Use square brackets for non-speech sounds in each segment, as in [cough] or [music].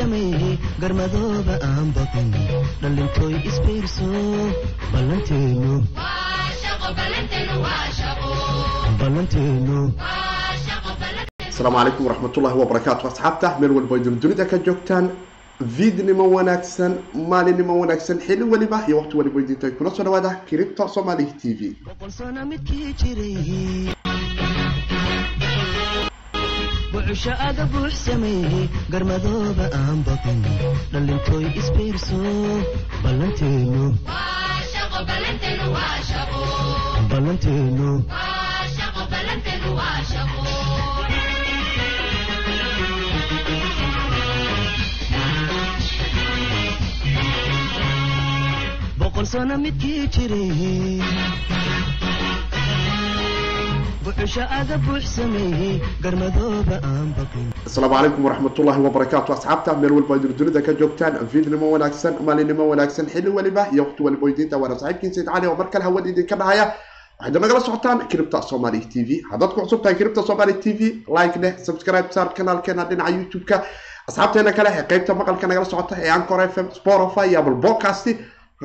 buuxsameeyey garmadooba aan baqin dhalintooy isbiirso ballanteenu ballanteenu asalaamu calaykum waraxmatullahi wabarakaatu asxaabta meel walba ay dunida ka joogtaan viidnimo wanaagsan maalinimo wanaagsan xili weliba iyo waqti waliba idinta kuna soo dhawaada kiribta somali t v bucusho aga buuxsameeyey garmadooba aan baqin dhalintooy isbiirso ballanteenu boqol sano midkii jiray asalaamu calaykum waraxmatullahi wabarakaatu asxaabta meel walba ay dunida ka joogtaan viidnimo wanaagsan maalinimo wanaagsan xili weliba iyo waqti waliba idinta waana saaxiibkiin sayd cali oo mar kale hawada idinka dhahaya. Waxaad nagala socotaan kiribta somali t v. Haddaad ku cusub tahay kiribta somali t v like dheh subscribe saar kanaalkeena dhinaca youtube-ka. Asxaabteena kale ee qeybta maqalka nagala socota ee ancor f m spotify iyo apple podcast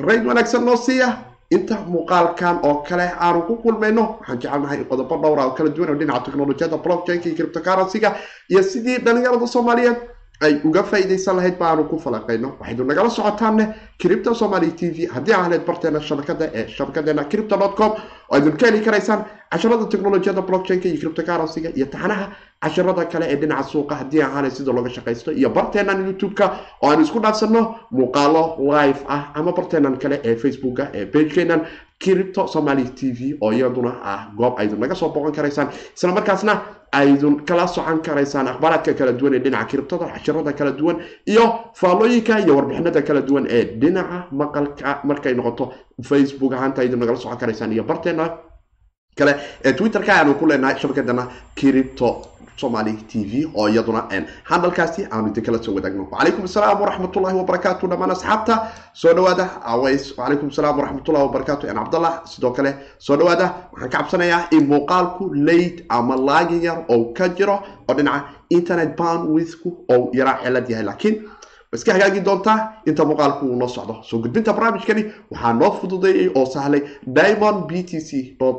rayd wanaagsan noo siiya inta muuqaalkan oo kale aanu ku kulmayno waxaan jecelnahay qodobo dhowra oo kala duwan oo dhinaca teknolojiyada blockchainka iyo cryptocurrency-ga iyo sidii dhalinyarada soomaaliyeed ay uga faa'iidaysan lahayd ba aanu ku falaqayno waxaynu nagala socotaanne cripto somali t v. Haddii lahayd barteena shabakada ee shabakadeena cripto dot com oo aydun ka heli karaysaan casharada teknolojiyada blockchainka iyo cryptocurrency-ga iyo taxanaha casharada kale ee dhinaca suuqa. Haddii ahaanay sida looga shaqaysto iyo barteenan youtube-ka oo aan isku dhaafsano muuqaalo live ah ama barteenan kale ee facebooka ee pagekeenan cripto somali t v oo iyaduna ah goob aydun naga soo boqon karaysaan. Isla markaasna aydun kala socon karaysaan akhbaaraadka kala duwan ee dhinaca kiribtada casharada kala duwan iyo faallooyinka iyo warbixinada kala duwan ee dhinaca maqalka markay noqoto facebook ahaanta aydun nagala socon karaysaan. Iyo barteena kale ee twitterka aanu ku leenahay shabakadana cripto somali t v oo iyaduna handalkaasi aanu idin kala soo wadaagno. Wacalaykum asalaam waraxmatullahi wabarakaatu dhammaan asxaabta soo dhawaada aways. Wacalaykum asalaam waraxmatullahi wabarakaatu en cabdallah sidoo kale soo dhawaada waxaan ka cabsanayaa in muuqaalku late ama laagi yar oo ka jiro oo dhinaca internet bandwidthku oo yaraa celad yahay. Laakiin iska hagaagi doontaa inta muuqaalku uu noo socdo. Soo gudbinta barnaamijkani waxaa noo fududeeyey oo sahlay diamond b t c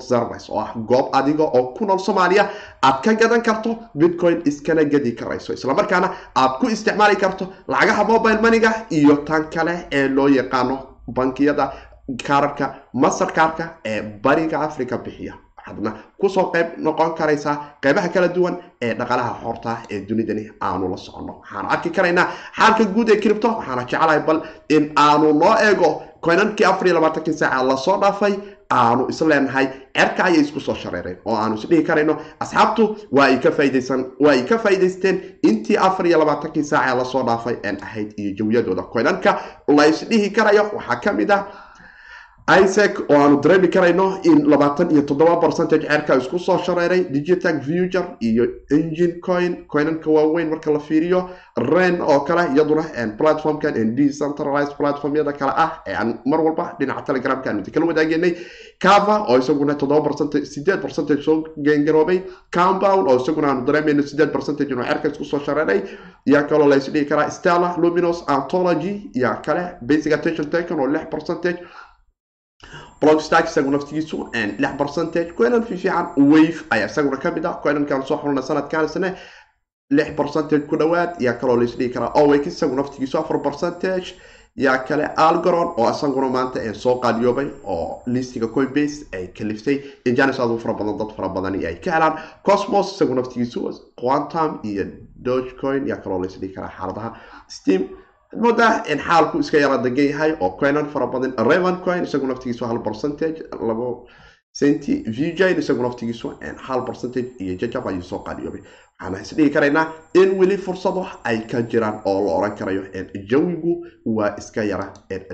service oo ah goob adiga oo ku nool soomaaliya. Aad ka gadan karto bitcoin iskana gadi karayso islamarkaana aad ku isticmaali karto lacagaha mobile moneyga iyo tan kale ee loo yaqaano bankiyada kaararka masterkarka ee bariga africa bixiya waxaadna ku soo qayb noqon karaysaa qaybaha kala duwan ee dhaqaalaha xoorta ee dunidani aanu la soconno. Waxaanu arki karaynaa xaalka guud ee cripto waxaana jecelahay bal in aanu noo eego koynankii afar iyo labaatankii saaca la soo dhaafay aanu isleenahay cerka ayay isku soo shareereen oo aanu isdhihi karayno. Asxaabtu waa ay ka faa'idaysan waa ay ka faa'idaysteen intii afar iyo labaatankii saaca la soo dhaafay een ahayd iyo jawyadooda koynanka la isdhihi karayo waxaa ka mid ah isaac oo aanu dareemi karayno in labaatan iyo toddoba percentage ceerka isku soo shareeray digital future iyo engine coin coinanka waaweyn marka la fiiriyo ren oo kale iyaduna platformkan decentralized platformyada kale ah ee aan mar walba dhinaca telegramka aanu kala wadaagenay cava oo isaguna toddoba percentage sideed percentage soo geengaroobay. Compound oo isaguna aanu dareemayno sideed percentage inuu ceerka isku soo shareeray. Yaa kaloo la isdhihi karaa stella luminous anthology yaa kale basic attention taken oo lix percentage blockstack isagu naftigiisu lix percentage. Coinan fi fiican wave ayaa isaguna ka mid ah. Coinankaan soo xulna sanadkan sane lix percentage ku dhawaad. Yaa kaloo laisdhihi karaa owek isagu naftigiisu afar percentage. Yaa kale algoron oo isaguna maanta soo qaaliyoobay oo listiga coinbase ay kaliftay in janis aad u fara badan dad fara badani ay ka helaan. Cosmos isagu naftigiisu quantum iyo dogecoin yaa kaloo laisdhihi karaa xaaladaha. Steam moodaa in xaalku iska yara degan yahay oo coinan fara badan revan coin isagu naftigiisu hal percentage labo centi vjin isagu naftigiisu hal percentage iyo jajab ayuu soo qaaliyoobay waxaana isdhihi karaynaa in weli fursado ay ka jiraan oo la oran karayo jawigu waa iska yara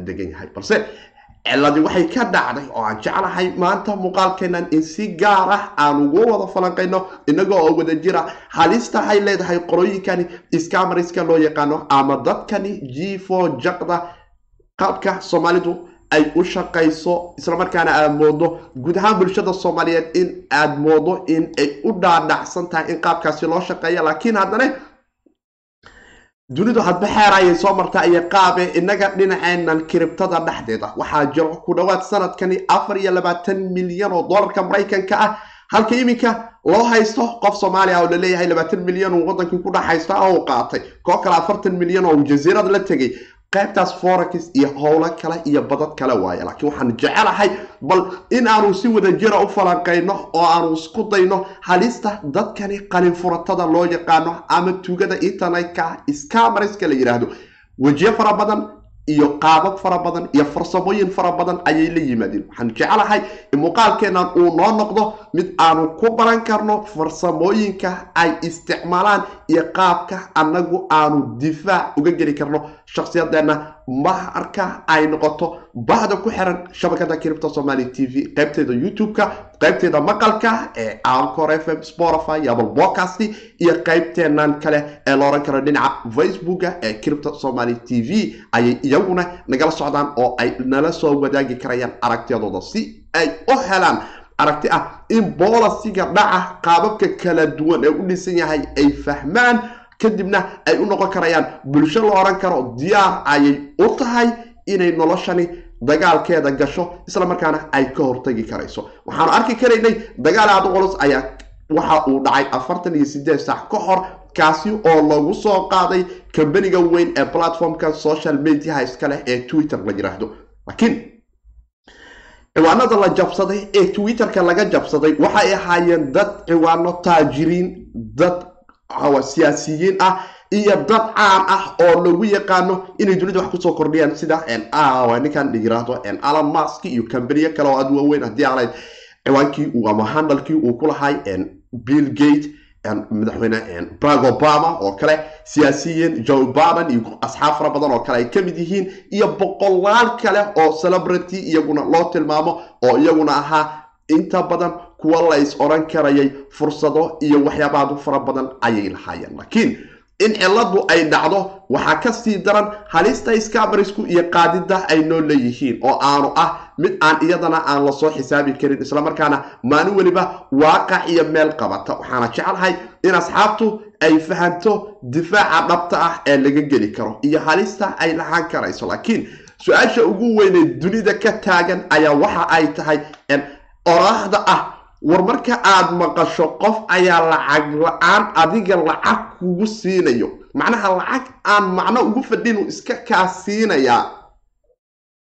degan yahay. Balse ciladii waxay ka dhacday oo aan jeclahay maanta muuqaalkeenan in si gaar ah aan ugu wada falanqayno inagoo oo wada jira halista ay leedahay qorooyinkani scamariska loo yaqaano ama dadkani g for jaqda qaabka soomaalidu ay u shaqayso islamarkaana aad moodo guud ahaan bulshada soomaaliyeed in aad moodo in ay u dhaadhacsan tahay in qaabkaasi loo shaqeeya laakiin haddana dunidu hadba xeer ayay soo martaa iyo qaabe innaga dhinaceenan kiribtada dhexdeeda. Waxaa jiro ku dhowaad sanadkani afar iyo labaatan milyan oo dollarka maraykanka ah. Halka iminka loo haysto qof soomaaliya oo la leeyahay labaatan milyan uu wadankii ku dhex haysta oo uu qaatay. Koo kale afartan milyan oo uu jasiirad la tegay qaybtaas forex iyo howlo kale iyo badad kale waaye. Laakiin waxaan jecelahay bal in aanu si wada jira u falanqayno oo aanu isku dayno halista dadkani qalin furatada loo yaqaano ama tugada internetka scamarska la yidhaahdo wejiyo fara badan iyo qaabab fara badan iyo farsamooyin fara badan ayay la yimaadeen. Waxaan jecelahay in muuqaalkeennan uu noo noqdo mid aanu ku baran karno farsamooyinka ay isticmaalaan iyo qaabka annagu aanu difaac uga geli karno. Shakhsiyadeenna maharka ay noqoto bahda ku xiran shabakada kiribta somali t v qaybteeda youtube-ka qaybteeda maqalka ee ancor f m spotify apple podcast iyo qaybteenan kale ee la oran karo dhinaca facebooka ee kiribta somali t v ayay iyaguna nagala socdaan oo ay nala soo wadaagi karayaan aragtiyadooda si ay u helaan. Aragti ah in boolasiga dhaca qaababka kala duwan ee u dhisan yahay ay fahmaan kadibna ay u noqon karayaan bulsho la oran karo diyaar ayay u tahay inay noloshani dagaalkeeda gasho isla markaana ay ka hortagi karayso. Waxaanu arki karaynay dagaal culus ayaa waxa uu dhacay afartan iyo sideed saac ka hor kaasi oo lagu soo qaaday kambaniga weyn ee platformka social mediaha iskaleh ee twitter la yiraahdo. Laakiin ciwaanada la jabsaday ee twitterka laga jabsaday waxay ahaayeen dad ciwaano taajiriin dad siyaasiyiin ah iyo dad caan ah oo lagu yaqaano inay dunida wax ku soo kordhiyaan sida ninkan la yiraahdo alan mask iyo kambaniyo kale oo aad waaweyn haddii aalayd ciwaankii ama handalkii uu ku lahay bill gate madaxweyne barack obama oo kale siyaasiyiin joe biden iyo asxaab fara badan oo kale ay ka mid yihiin iyo boqolaal kale oo celebrity iyaguna loo tilmaamo oo iyaguna ahaa inta badan kuwa la oran karayay fursado iyo waxyaabaadu fara badan ayay lahaayeen. Laakiin in ciladu ay dhacdo waxaa ka sii daran halista scamarisku iyo qaadida ay noo leeyihiin oo aanu ah mid aan iyadana aan la soo xisaabi karin islamarkaana maalin weliba waaqac iyo meel qabata. Waxaana jecelahay in asxaabtu ay fahanto difaaca dhabta ah ee laga geli karo iyo halista ay lahaan karayso. Laakiin su'aasha ugu weynee dunida ka taagan ayaa waxa ay tahay oraahda ah war marka aad maqasho qof ayaa lacag la'aan adiga lacag kugu siinayo. Macnaha lacag aan macno ugu fadhinu iska kaa siinayaa.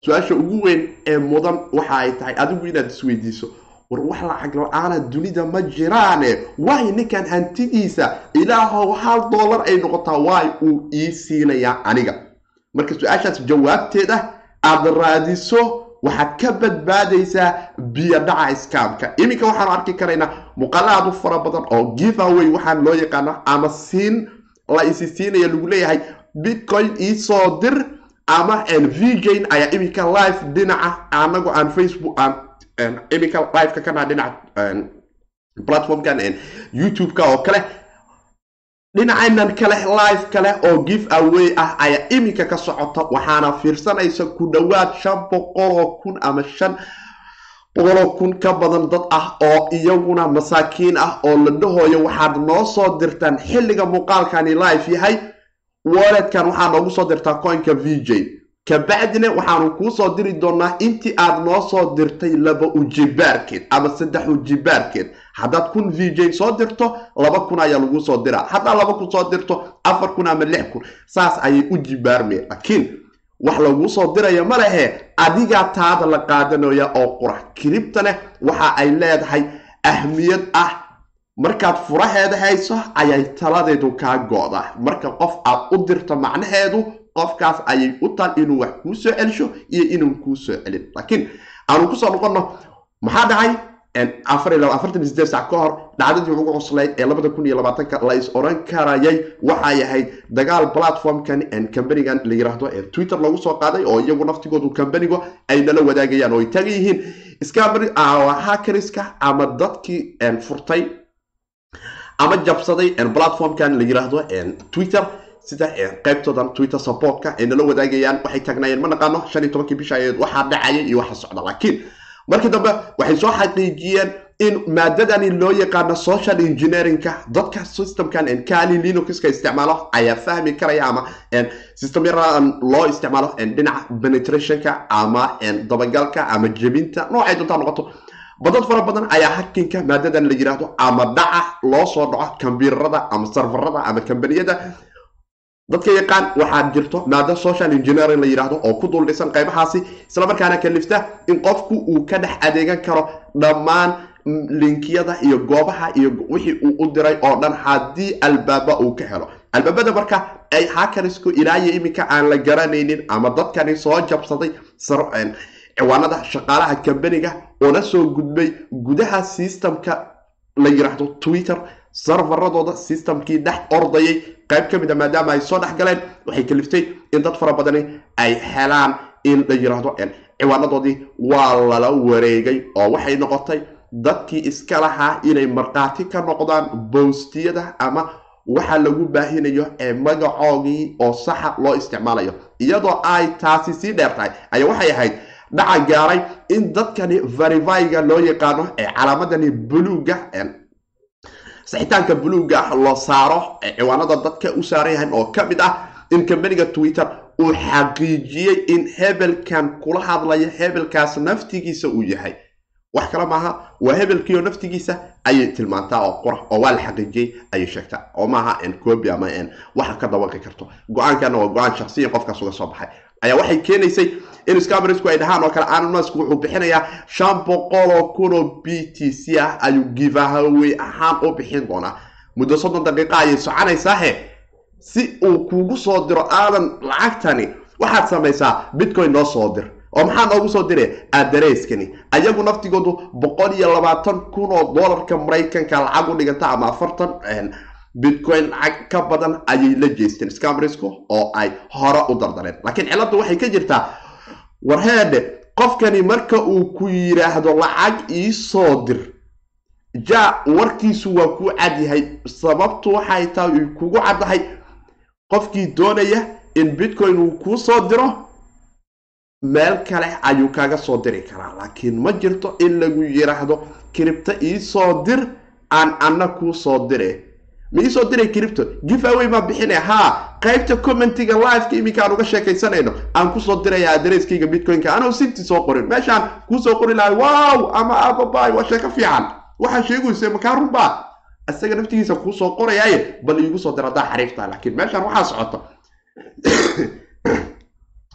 Su'aasha ugu weyn ee mudan waxa ay tahay adigu inaad isweydiiso war wax lacag la'aana dunida ma jiraane? Waay ninkan hantidiisa ilaahow hal dollar ay noqotaa waay uu ii siinayaa aniga. Marka su'aashaas jawaabteeda aada raadiso waxaad ka badbaadaysaa biyo dhaca iskaamka. Iminka waxaanu arki karaynaa muuqaalaad u fara badan oo giveaway waxaan loo yaqaano ama siin la isi siinaya lagu leeyahay bitcoin iisoo dir ama vjn ayaa iminka live dhinaca anagu aan facebook iminka liveka ka dhaha dhinaca platformkan youtube-ka oo kale dhinacaynan kale live kale oo give away ah ayaa iminka ka socota waxaana fiirsanaysa ku dhowaad shan boqoloo kun ama shan boqoloo kun ka badan dad ah oo iyaguna masaakiin ah oo la dhahooyo. Waxaad noo soo dirtaan xilliga muuqaalkani live yahay walletkan waxaa noogu soo dirtaa coinka v j. Kabacdina waxaanu kuu soo diri doonaa intii aad noo soo dirtay laba ujibaarkeed ama saddex ujibaarkeed haddaad kun v j soo dirto laba kun ayaa lagu soo diraa haddaad laba kun soo dirto afar kun ama lix kun saas ayay u jibaarmeen laakiin wax laguu soo diraya ma lehe adigaa taada la qaadanaya oo qurax kiribtane waxa ay leedahay ahmiyad ah. Markaad furaheeda hayso ayay taladeedu kaa go-da marka qof aad u dirto macnaheedu qofkaas ayay u taal inuu wax kuu soo celisho iyo inuu kuu soo celin. Laakiin aanu ku soo noqono maxaa dhacay afartan sideed sac ka hor dhacdadii ugu cuslayd ee labada kun iyo labaatanka la oran karayay waxay ahayd dagaal platformkan cambanigan la yiraahdo ee twitter lagu soo qaaday oo iyagu naftigoodu cambanigu ay nala wadaagayaan oo ay tagan yihiin hakariska ama dadkii furtay ama jabsaday platformkan la yiraahdo twitter sida qaybtoodan twitter supportka ay nala wadaagayaan waxay tagnayeen ma naqaano shan iyo tobankii bisha ayeed waxaa dhacayay iyo waxa socda laakiin markii dambe waxay soo xaqiijiyeen in maadadani loo yaqaano social engineeringka. Dadka systemkan kali linuxka isticmaalo ayaa fahmi karaya ama system yaradan loo isticmaalo dhinaca penetrationka ama dabagalka ama jebinta noocay doontaa noqoto. Badad fara badan ayaa hakinka maadadan la yiraahdo ama dhaca loo soo dhaco kombyuutarada ama sarfarada ama kambaniyada dadka yaqaan waxaa jirto maado social engineering la yidhaahdo oo ku dul dhisan qaybahaasi islamarkaana kalifta in qofku uu ka dhex adeegan karo dhammaan linkiyada iyo goobaha iyo wixii uu u diray oo dhan haddii albaaba uu ka helo. Albaabada marka ay hakarisku ilaayo iminka aan la garanaynin ama dadkani soo jabsaday ciwaanada shaqaalaha kambaniga oona soo gudbay gudaha systemka la yiraahdo twitter sarfaradooda systemkii dhex ordayay. Qayb ka mid a maadaama ay soo dhex galeen waxay kaliftay in dad fara badani ay helaan in la yiraahdo ciwaanadoodii waa lala wareegay oo waxay noqotay dadkii iska lahaa inay markhaati ka noqdaan boostiyada ama waxa lagu baahinayo ee magacoogii oo saxa loo isticmaalayo. Iyadoo ay taasi sii dheer tahay ayaa waxay ahayd dhaca gaaray in dadkani verifyga loo yaqaano ee calaamadani buluuga saxitaanka buluuga loo saaro ciwaanada dadka u saaran yahan oo ka mid ah in kambaniga twitter uu xaqiijiyey in hebelkan kula hadlaya hebelkaas naftigiisa uu yahay. Wax kale maaha waa hebelkiio naftigiisa ayay tilmaantaa oo qura oo waa la xaqiijiyey ayay sheegtaa. Oo maaha cobi ama waxa ka dabaqi karto. Go'aankana waa go'aan shaksiyan qofkaas uga soo baxay. Ayaa waxay keenaysay in scamarisku ay dhahaan oo kale anonasku wuxuu bixinayaa shan boqol oo kun oo b t c ah ayuu givahawe ahaan u bixin doonaa. Muddo soddon daqiiqa ayay soconaysaahe si uu kuugu soo diro aadan lacagtani waxaad samaysaa bitcoin noo soo dir. Oo maxaa noogu soo dire adareyskani ayagu naftigoodu boqol iyo labaatan kun oo dollarka maraykanka lacag u dhiganta ama afartan bitcoin lacag ka badan ayay la jeesteen. Scamrisku oo ay hore u dardareen. Laakiin cilladdu waxay ka jirtaa warheedhe qofkani marka uu ku yidhaahdo lacag ii soo dir. Ja warkiisu waa kuu cadyahay sababtu waxay tahay ay kugu caddahay qofkii doonaya in bitcoin uu kuu soo diro meel kale ayuu kaga soo diri karaa. Laakiin ma jirto in lagu yidhaahdo kiribto iisoo dir aan anna kuu soo dire ma iisoo diray cripto giveaway maa bixina haa qaybta commentiga liveka iminka aan uga sheekaysanayno. Aan ku soo diraya adresskayga bitcoinka. Anoo sinti soo qorin. Meeshaan kuusoo qori lahay. Wow! Ama ababay waa sheeko fiican. Waxaa sheegaysa makaa runbaa? Isaga naftigiisa kuusoo qorayaaye bal iigu soo dir haddaa xariifta laakiin meeshaan waxaa socota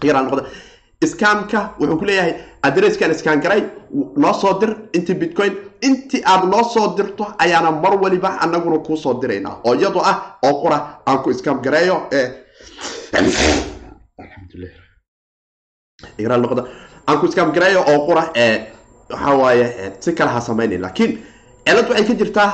[coughs] scamka wuxuu ku leeyahay adresskan scan garay noo soo dir intii bitcoin. Intii aad noo soo dirto ayaana mar waliba anaguna kuu soo diraynaa oo iyadoo ah oo qura aan ku scam gareeyo aan ku scam gareeyo oo qura waxa waaye si kale ha samaynayn laakiin cilad waxay ka jirtaa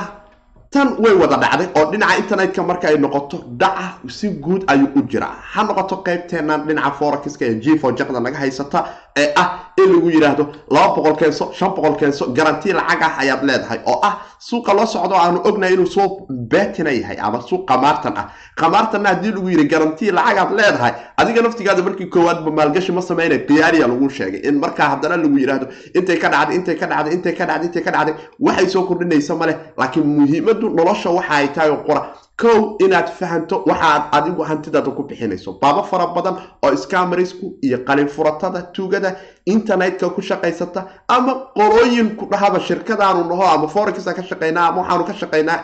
tan way wada dhacday oo dhinaca internetka marka ay noqoto dhaca si guud ayuu u jiraa. Ha noqoto qaybteenan dhinaca forexiska ee gfo jaqda naga haysata ee ah in lagu yidhaahdo laba boqol keenso shan boqol keenso garanti lacag ah ayaad leedahay oo ah suuqa loo socdo aanu ognahay inuu suuq betina yahay ama suuq qamaartan ah. Qamaartanna haddii lagu yidhi garanti lacagaad leedahay adiga naftigaada markii koowaadba maalgashi ma sameynay khiyaariya lagu sheegay. In markaa haddana lagu yidhaahdo intay ka dhacday intay ka dhacday intay ka dhacday intay ka dhacday waxay soo kordhinaysa male laakiin muhiimadu nolosha waxa ay tahay oo qora kow inaad fahanto waxaad adigu hantidaada ku bixinayso. Baabo fara badan oo scamarisku iyo qalin furatada tuugada internetka ku shaqaysata ama qolooyin ku dhahaba shirkadaanu naho ama forexa ka shaqaynaa ama waxaanu ka shaqaynaa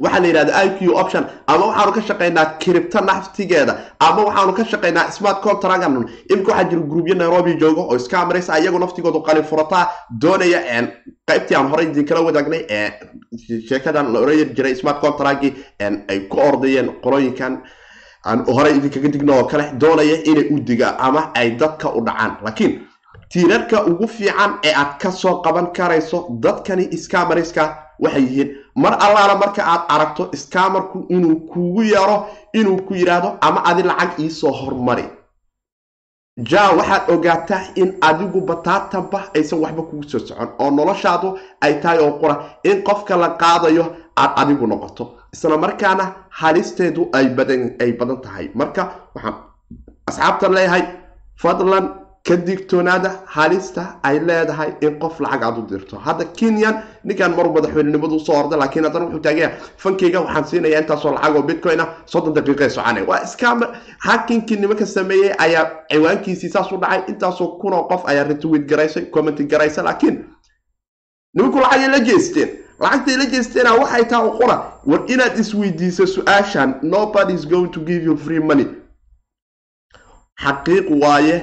waxaa la yidhahda i q option. Ama waxaanu ka shaqaynaa kiribto naftigeeda. Ama waxaanu ka shaqaynaa smart contract imika waxaa jira groupyo nairobi joogo oo scamaris iyagu naftigoodu qalin furataa doonaya qaybtii aan horey idinkala wadaagnay sheekadan la oran jiray smart contractgi ay ku ordayeen qolooyinkan aan horey idinkaga digno oo kale doonaya inay u digaan ama ay dadka u dhacaan. Laakiin tiirarka ugu fiican ee aad ka soo qaban karayso dadkani scamariska waxay yihiin mar allaala marka aad aragto scamarku inuu kugu yaro inuu ku yidhaahdo ama adi lacag iisoo hormari. Ja waxaad ogaataa in adigu bataatanba aysan waxba kugu soo socon oo noloshaadu ay tahay oo qura. In qofka la qaadayo aad adigu noqoto. Isla markaana halisteedu ay badan ay badan tahay. Marka waxaan asxaabtan leeyahay fadlan ka digtoonaada halista ay leedahay in qof lacag aad u dirto. Hadda kenyan ninkan maruu madaxweynenimadu u soo orda laakiin haddana wuxuu taagaya fankeyga waxaan siinaya intaasoo lacag oo bitcoin ah soddon daqiiqee soconay. Waa iskaama hakinkii nimanka sameeyey ayaa ciwaankiisii saas u dhacay intaasoo kunoo qof ayaa retweet garaysay commenti garaysay laakiin nimanku lacagay la jeesteen. Lacagtay la jeesteena waxay taha u qora war inaad isweydiiso su'aashan nobody is going to give you free money. Xaqiiq waaye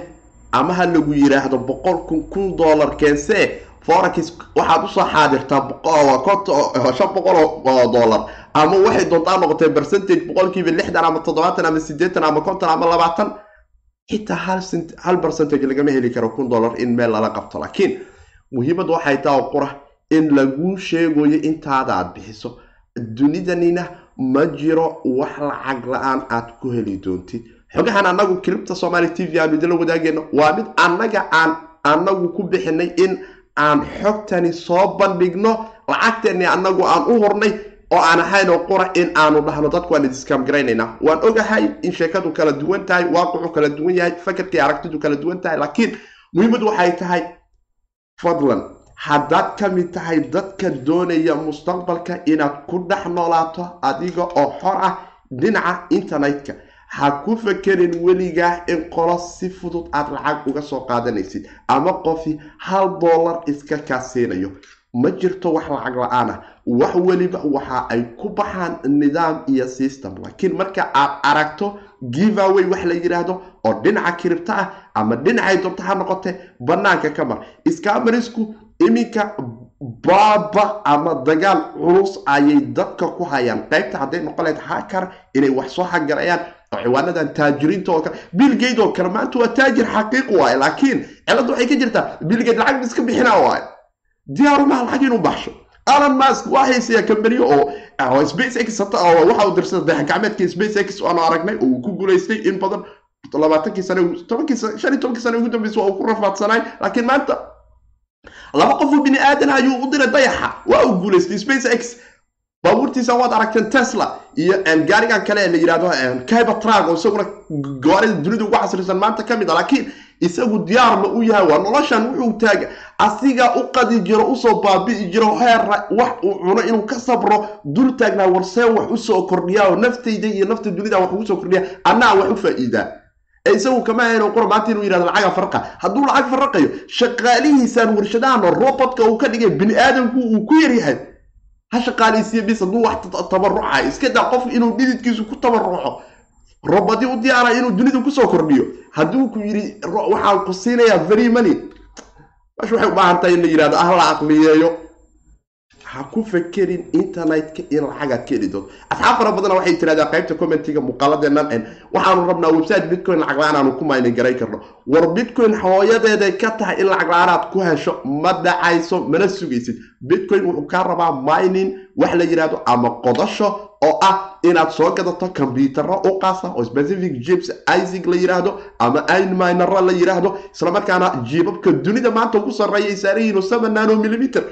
ama ha lagu yiraahdo boqol kun kun dollar keensee forex waxaad u soo xaadirtaa shan boqol oo dollar. Ama waxay doontaa noqotay percentage boqolkiiba lixdan ama toddobaatan ama sideetan ama konton ama labaatan. Xitaa hal hal percentage lagama heli karo kun dollar in meel lala qabto laakiin muhiimad waxay taa qura in laguu sheegayo intaada aad bixiso. Dunidanina ma jiro wax lacag la'aan aad ku heli doontid xogahan annagu kilibta somaali t v aanu idinla wadaagayno waa mid annaga aan annagu ku bixinay in aan xogtani soo bandhigno lacagteeni annagu aan u hornay oo aan ahayn oo qura in aanu dhahno. Dadku waan idiskam garaynaynaa. Waan ogahay in sheekadu kala duwan tahay waaqicu kala duwan yahay fakarkii aragtidu kala duwan tahay laakiin muhiimadu waxay tahay fadlan. Haddaad ka mid tahay dadka doonaya mustaqbalka inaad ku dhex noolaato adiga oo xor ah dhinaca internetka ha ku fakerin weligaa in qolo si fudud aad lacag uga soo qaadanaysid ama qofi hal dollar iska kaasiinayo ma jirto wax lacag la'aan ah. Wax weliba waxa ay ku baxaan nidaam iyo system. Laakiin marka aad aragto giveaway wax la yidhaahdo oo dhinaca kiribta ah ama dhinacay doonto ha noqote bannaanka ka mar. Iskamarisku iminka baaba ama dagaal culus ayay dadka ku hayaan. Qaybta hadday noqon lahayd hakar inay wax soo xagarayaan oo ciwaanadan taajiriinta oo kale billgate oo kale maanta waa taajir xaqiiq waaye laakiin cilladda waxay ka jirtaa billgate lacag iska bixinaa waaye. Diyaaru maha lacag inuu baxsho. Alan mask waa haysayaa kambaniyo oo space x waxa uu dirsaday dayax gacmeedka space x aanu aragnay oo uu ku guulaystay in badan labaatankii sane shan iyo tobankii sane ugu dambeysay waa uu ku rafaadsanaay laakiin maanta laba qof oo bini aadan ayuu u diray dayaxa. Waa uu guulaystay space x baabuurtiisa waad aragteen tesla iyo gaarigan kale la yidhahdo kybertrag oo isaguna gaarida dunida ugu casrisan maanta ka mid a laakiin isagu diyaarma u yahay waa noloshan wuxuu taaga asiga u qadi jiro u soo baabi'i jiro heera wax uu cuno inuu ka sabro dul taagnaa warsee wax u soo kordhiyaa oo naftayda iyo nafta dunida wax ugu soo kordhiya annaa wax u faa'iidaa ee isagu kama hayno qura maanta inuu yidhahdo lacaga farqa hadduu lacag faraqayo shaqaalihiisaan warshadahan robotka uu ka dhigay bini aadamku uu ku yaryahay ha shaqaalaysiiya bis hadduu wax tabaruca iska daa qof inuu dhididkiisu ku tabaruco robadi u diyaara inuu dunida ku soo kordhiyo hadduu ku yidhi waxaan ku siinayaa very money mash waxay u baahan tahay in la yidhahdo ah la aqliyeeyo ha ku fakerin internetka in lacagaad ka heli doonto. Asxaab fara badana waxay tirahdaan qaybta commentiga muuqaaladeennan waxaanu rabnaa website bitcoin lacag la'aan ku maynin garay karno. War bitcoin hooyadeeday ka tahay in lacag la'aan aad ku hesho ma dhacayso mana sugaysid. Bitcoin wuxuu kaa rabaa mining wax la yidhahdo ama qodasho oo ah inaad soo gadato kombyutaro u qaasa oo specific jibs isig la yidhaahdo ama inminara la yidhaahdo islamarkaana jiibabka dunida maanta ugu sarreeya ay saaran yihiin oo seven nano millimeter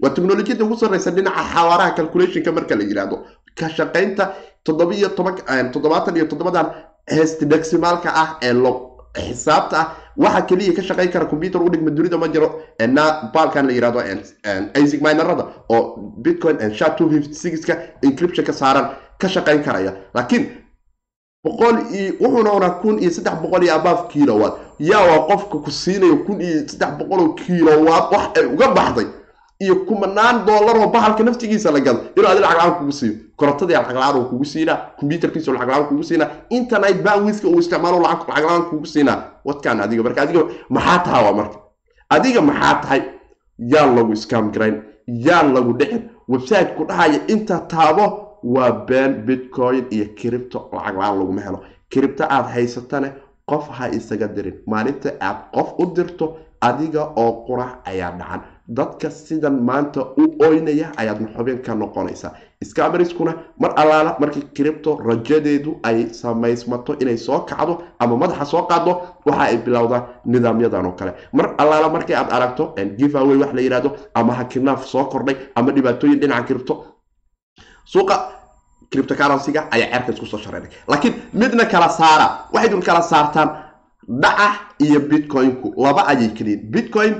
waa teknolojiyada ugu sarreysa dhinaca xawaaraha calculationka marka la yidhaahdo ka shaqaynta toddobiyo toban iyo toddobadan hestideximaalka ah ee xisaabta ah. Waxa keliya ka shaqayn kara computer u dhigma dunida ma jiro baalkan la yidhahdo isig minerada oo bitcoin sha two fifty sixka encryption ka saaran ka shaqayn karaya. Laakiin boqol iyo wuxuuna kun iyo saddex boqol iyo above kilowatt yaa waa qofka ku siinayo kun iyo saddex boqol oo kilowatt wax ay uga baxday iyo kumanaan dollar oo bahalka naftigiisa la gado inuu adi lacag la'aan kugu siiyo. Korontadii lacag la'aan kugu siinaa computerkiisa lacag la'aan kugu siinaa internet bandwidthka uu isticmaalo lacag la'aan kugu siinaa wadkaan adiga marka? Adiga maxaa taha waa marka? Adiga maxaa tahay? Yaan lagu scam garayn. Yaan lagu dhicin. Website ku dhahaya. Inta taabo waa been bitcoin iyo cripto lacag la'aan laguma helo. Cripto aad haysatane qof ha isaga dirin. Maalinta aad qof u dirto adiga oo qurac ayaa dhacan dadka sidan maanta u oynaya ayaadna xubin ka noqonaysaa. Scamariskuna mar allaala markii cripto rajadeedu ay samaysmato inay soo kacdo ama madaxa soo qaado waxa ay bilowdaan nidaamyadan oo kale. Mar allaala markii aad aragto giveaway wax la yidhahdo ama hakinaaf soo kordhay ama dhibaatooyin dhinaca cripto suuqa criptocurrencyga ayaa ceerka isku soo shareeray laakiin midna kala saara waxay dul kala saartaan dhaca iyo bitcoinku. Laba ayay keliyiin bitcoin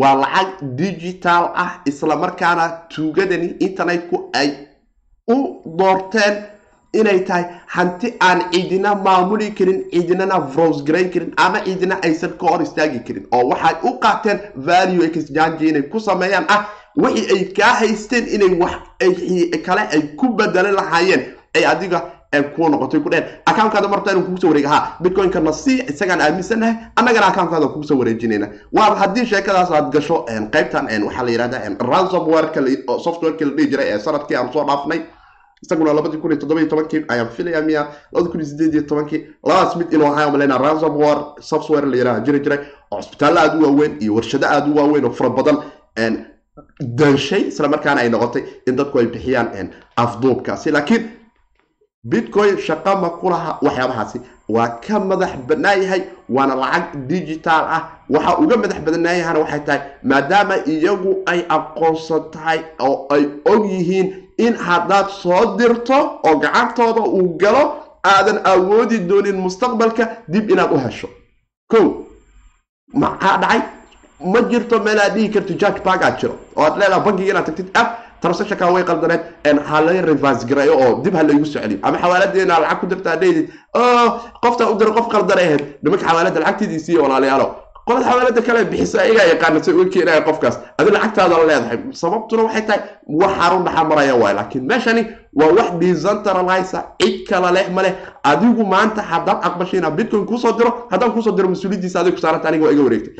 waa lacag digital ah isla markaana tuugadani internetku ay u doorteen inay tahay hanti aan cidina maamuli karin cidinana vrosgarayn karin ama cidina aysan ka hor istaagi karin oo waxay u qaateen value exchange inay ku sameeyaan ah wixii ay kaa haysteen inay wax kale ay ku bedelan lahaayeen ay adiga ku noqotay ku dheen accounkaada marta inuu kugu soo wareega bitcoin-kana si isagaan aaminsanahay annagana accounkaada kugu wareejinayna waa haddii sheekadaas aad gasho qaybtan waxaa la yidhahda ransomwareka softwareki la dhihi jiray ee sannadkii aan soo dhaafnay isaguna labadii kun iyo toddobiyo tobankii ayaan filaya miya labadi kun iyo sideed iyo tobankii labadaas mid inuu ahaa maleyna ransomwar software la yidhaha jiri jiray oo cusbitaallo aada u waaweyn iyo warshado aada u waaweyn oo fara badan danshay isla markaana ay noqotay in dadku ay bixiyaan afduubkaasi laakiin bitcoin shaqa ma ku laha waxyaabahaasi. Waa ka madax bannaan yahay waana lacag digital ah. Waxa uga madax badnaayahana waxay tahay maadaama iyagu ay aqoonsan tahay oo ay og yihiin in haddaad soo dirto oo gacantooda uu galo aadan awoodi doonin mustaqbalka dib inaad u hesho. Ko maxaa dhacay? Ma jirto meel aad dhihi karto judge bagaad jiro oo aad leedaha bankiga inaad tagtid ah transactionka way qaldaneed ha reverse gareeyo oo dib ha soo celiyo ama xawaaladeena lacag ku dirtaa dheydid qofta u dira qof qaldan ay ahayd nimanka xawaalada lacagteedii siiya walaalayaalo qolada xawaalada kale bixisa ayagaa yaqaana say uga keenaya qofkaas. Adi lacagtaada leedahay. Sababtuna waxay tahay wax xarun dhaxa maraya waay laakiin meeshani waa wax decentralize cid kala leh ma leh. Adigu maanta haddaad aqbashay inaad bitcoin kuusoo diro haddaan kuusoo diro mas'uuliyaddiisa adig ku saaranta aniga waa iga wareegtay.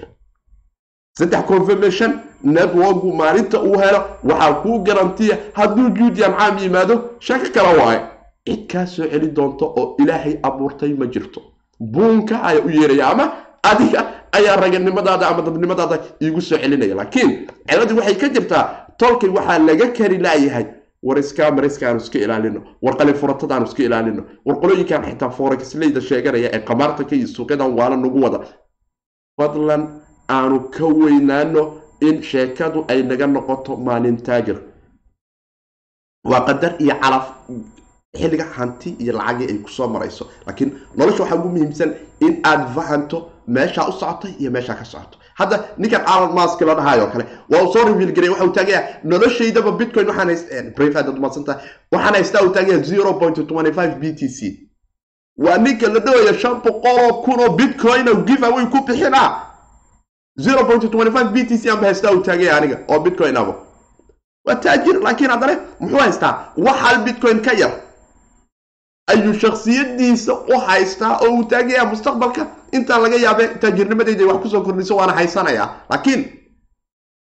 Saddex confirmation networku maalinta uu helo waxaa kuu garantiya hadduu juudiyan caam yimaado shako kale waaye cid kaa soo celi doonto oo ilaahay abuurtay ma jirto. Buunka ayaa u yeeraya ama adiga ayaa raganimadaada ama dadnimadaada iigu soo celinaya. Laakiin ciladii waxay ka jirtaa tolkay waxaa laga kari laayahay. War iskaamariska aanu iska ilaalino war qalin furatada aanu iska ilaalino war qolooyinkan xitaa forexleyda sheeganaya ee qamaarta ka iyo suuqyadan waala nagu wada. Fadlan aanu ka weynaano in sheekadu ay naga noqoto maalin taajir. Waa qadar iyo calaf xilliga hanti iyo lacagii ay ku soo marayso. Laakiin nolosha waxaa ugu muhiimsan in aad fahanto meeshaa u socotay iyo meeshaa ka socoto hadda ninkan alan mask la dhahayo kale waa uu soo reveal garay waxa uu taagaya noloshaydaba bitcoin. Waxaan haystaad umadsanta waxaan haystaa uu taagaya zero point twenty five b t c. Waa ninka la dhawayo shan boqoloo kun oo bitcoin oo give ku bixinaa zero point twenty five b t c anba haystaa uu taagaya aniga oo bitcoin abo waa taajir laakiin haddana muxuu haystaa? Wax hal bitcoin ka yar ayuu shaksiyadiisa u haystaa oo uu taagaya mustaqbalka. Intaan laga yaabe taajirnimadayda wax ku soo kordhiso waana haysanayaa. Laakiin